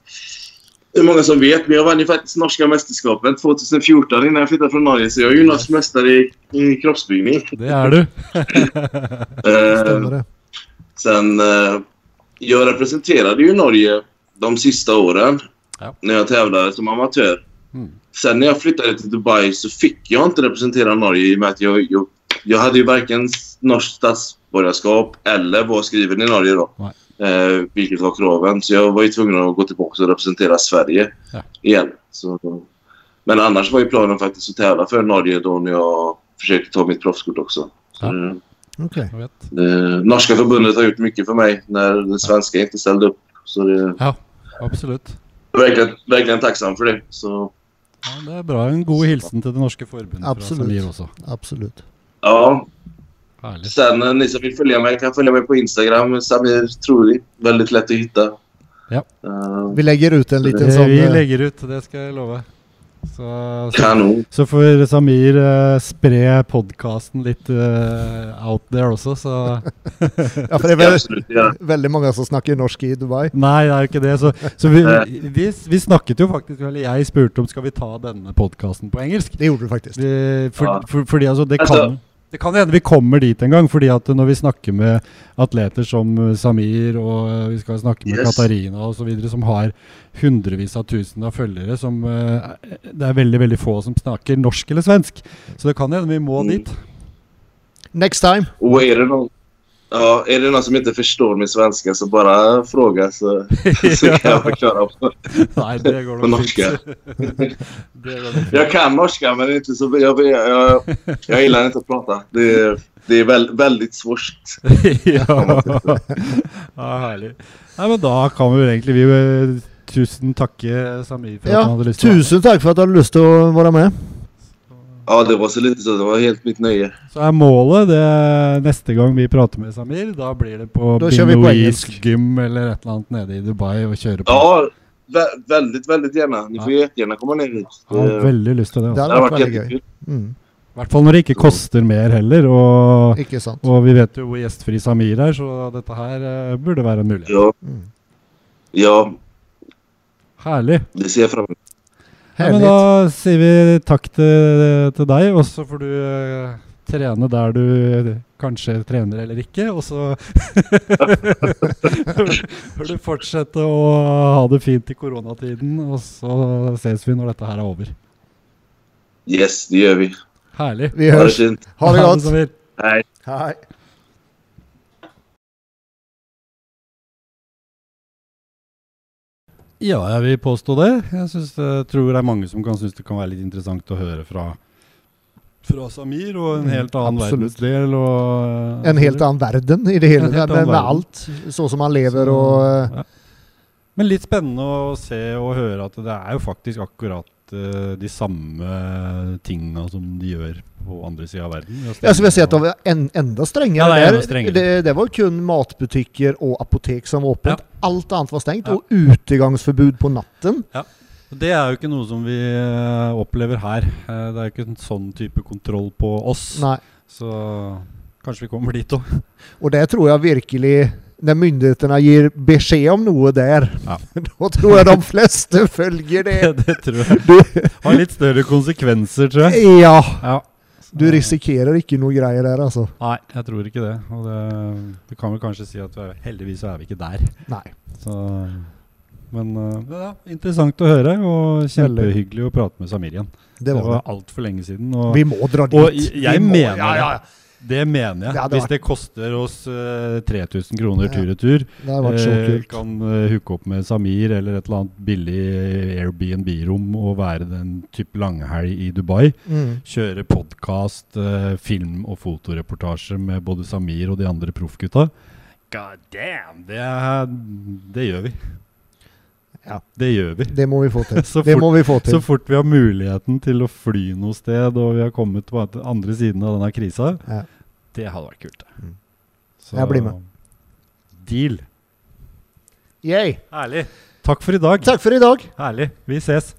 hur många som vet, men jag vann ju faktiskt norska mästerskapet 2014 innan jag flyttade från Norge. Så jag är ju norsk mästare i, i kroppsbyggning. Det er du. Eh, Stämmer det? sen, eh, jag representerade ju Norge de sista åren Ja. när jag tävlade som amatör. Mm. Sen när jag flyttade till Dubai så fick jag inte representera Norge i och med att jag, jag, jag hade ju varken norskt statsborgarskap eller var skriven i Norge då. Eh, vilket var kraven. Så jag var ju tvungen att gå tillbaka och representera Sverige Ja. igen. Så, men annars var ju planen faktiskt att tävla för Norge då när jag försökte ta mitt proffskort också. Så, Ja. eh. Jag vet. det norska förbundet har gjort mycket för mig när det svenska inte ställde upp. Så det är Ja, absolutt. verkligen, verkligen tacksam för det. Så, Ja, det er bra. En god hilsen til det fra Absolutt. Samir også. Absolut. Ja, Herlig. sen eh, ni som vill följa mig kan följa mig på Instagram. Samir Truri. Väldigt lätt att hitta. Ja. Eh, Vi lägger ut en liten Det, sån... vi eh, legger ut, det skal jeg love. Så, så, så får Samir eh, spre podkasten litt eh, out there også, så Ja, för det är Det ska jag väl absolut göra. väldigt många som snackar norsk i Dubai. Nei, det jo ikke det. Så, så vi, vi, vi snakket jo faktisk Eller jeg spurte om skal vi ta denne podkasten på engelsk. Det gjorde du faktiskt. Vi, for, Ja. for, fordi altså, det Altså- kan det kan hende vi kommer dit en gang, fordi at når vi snakker med atleter som eh, Samir, og eh, vi skal snakke med Yes. Katarina osv., som har hundrevis av tusen av følgere, som eh, det er veldig veldig få som snakker norsk eller svensk. Så det kan hende vi må Mm. dit. Next time. Och är det någon, ja, är det någon som inte förstår min svenska så bara fråga så, så kan jag förklara. På. Nei, det går På norska. Jag kan norska men inte så... Jag, jag, jag, gillar inte att prata. Det är, det är väl, väldigt svårt. ja. ja, herlig. Nei, men da kan vi vel egentlig vi eh, Tusen takke Samir for at han Ja, lyst til å tusen tack för att du hade lust att vara med. Ja, det var så lite så. Det var helt mitt nöje. Så er målet det neste gang vi prater med Samir, da blir det på engelsk. gym eller et eller annet nede i Dubai og kjøre på. Ja, vä- väldigt, väldigt gärna. Ni får Ja. jättegärna komma ner hit. Jeg har Det, veldig lyst til det. Det Altså. det hade har varit varit väldigt. Mm. I hvert fall når det ikke koster mer heller. Og, Ikke sant. og vi vet jo hvor gjestfri Samir er, så dette her eh, burde være en mulighet. Ja, Mm. ja, Herlig. det ser jag fram Ja, men Härligt. da sier vi takk til, til deg, og så får du eh, trene der du kanskje trener eller ikke. Og så får du fortsette å ha det fint i koronatiden, og så ses vi når dette her er over. Yes, det gör vi. Herlig. Vi Ha det hörs. Ha det gott. Hej. Ja, jeg vil påstå det. Jeg synes, jeg tror det er mange som kan synes det kan være litt interessant å høre fra, fra Samir og en Mm, helt annen absolutt. verdensdel. Og, En helt annan världen i det hela. En helt Med, annen verden. allt. Så som man lever Så, eh, ja. Men litt spennende å se og høre at det er jo faktisk akkurat eh, de samme tinga som de gjør på andre sida av verden. Jag skulle vilja säga att de var en, enda strängare Ja, det där. strängare. Det, det var kun matbutiker och apotek som var öppet. Ja. Allt annat var stängt Ja. och utegångsförbud på natten. Det er jo ikke noe som vi eh, opplever her. Eh, det er jo ikke en sånn type kontroll på oss. Nej. Så kanskje vi kommer dit òg. Och det tror jag verkligen, när myndigheterna ger besked om något där, Ja. då tror jag de flesta följer det. det tror jeg Du, har litt større konsekvenser, tror jeg. ja, Ja. du riskerar inte några grejer där alltså. Nei, jeg tror ikke det. Og det, vi kan vel kanskje si at vi heldigvis så er vi ikke der. Nej. Så, men eh, ja, interessant å høre, og kjempehyggelig å prate med Samir igjen. Det Det var var det. altfor lenge siden. Og Vi må dra dit. og jeg- jeg Vi må- mener ja, ja, ja. Det mener jeg. Det hadde Hvis det koster oss eh, 3000 kroner Ja. tur-retur, Det eh, kul. kan uh, hooke opp med Samir eller et eller annet billig Airbnb-rom og være den type langhelg i Dubai. Mm. Kjøre podkast, film- og fotoreportasje med både Samir og de andre proffgutta. God damn! Det, er, det gjør vi. Ja, det gör vi. Det må vi få till. så, fort, må vi få till. så fort vi har möjligheten till att fly något sted och vi har kommit på andra sidan av den här krisen. Ja. Det hade varit kul. Mm. Så, Jag blir med. Deal. Yay! Härligt. Tack för idag. Tack för idag. Härligt. Vi ses.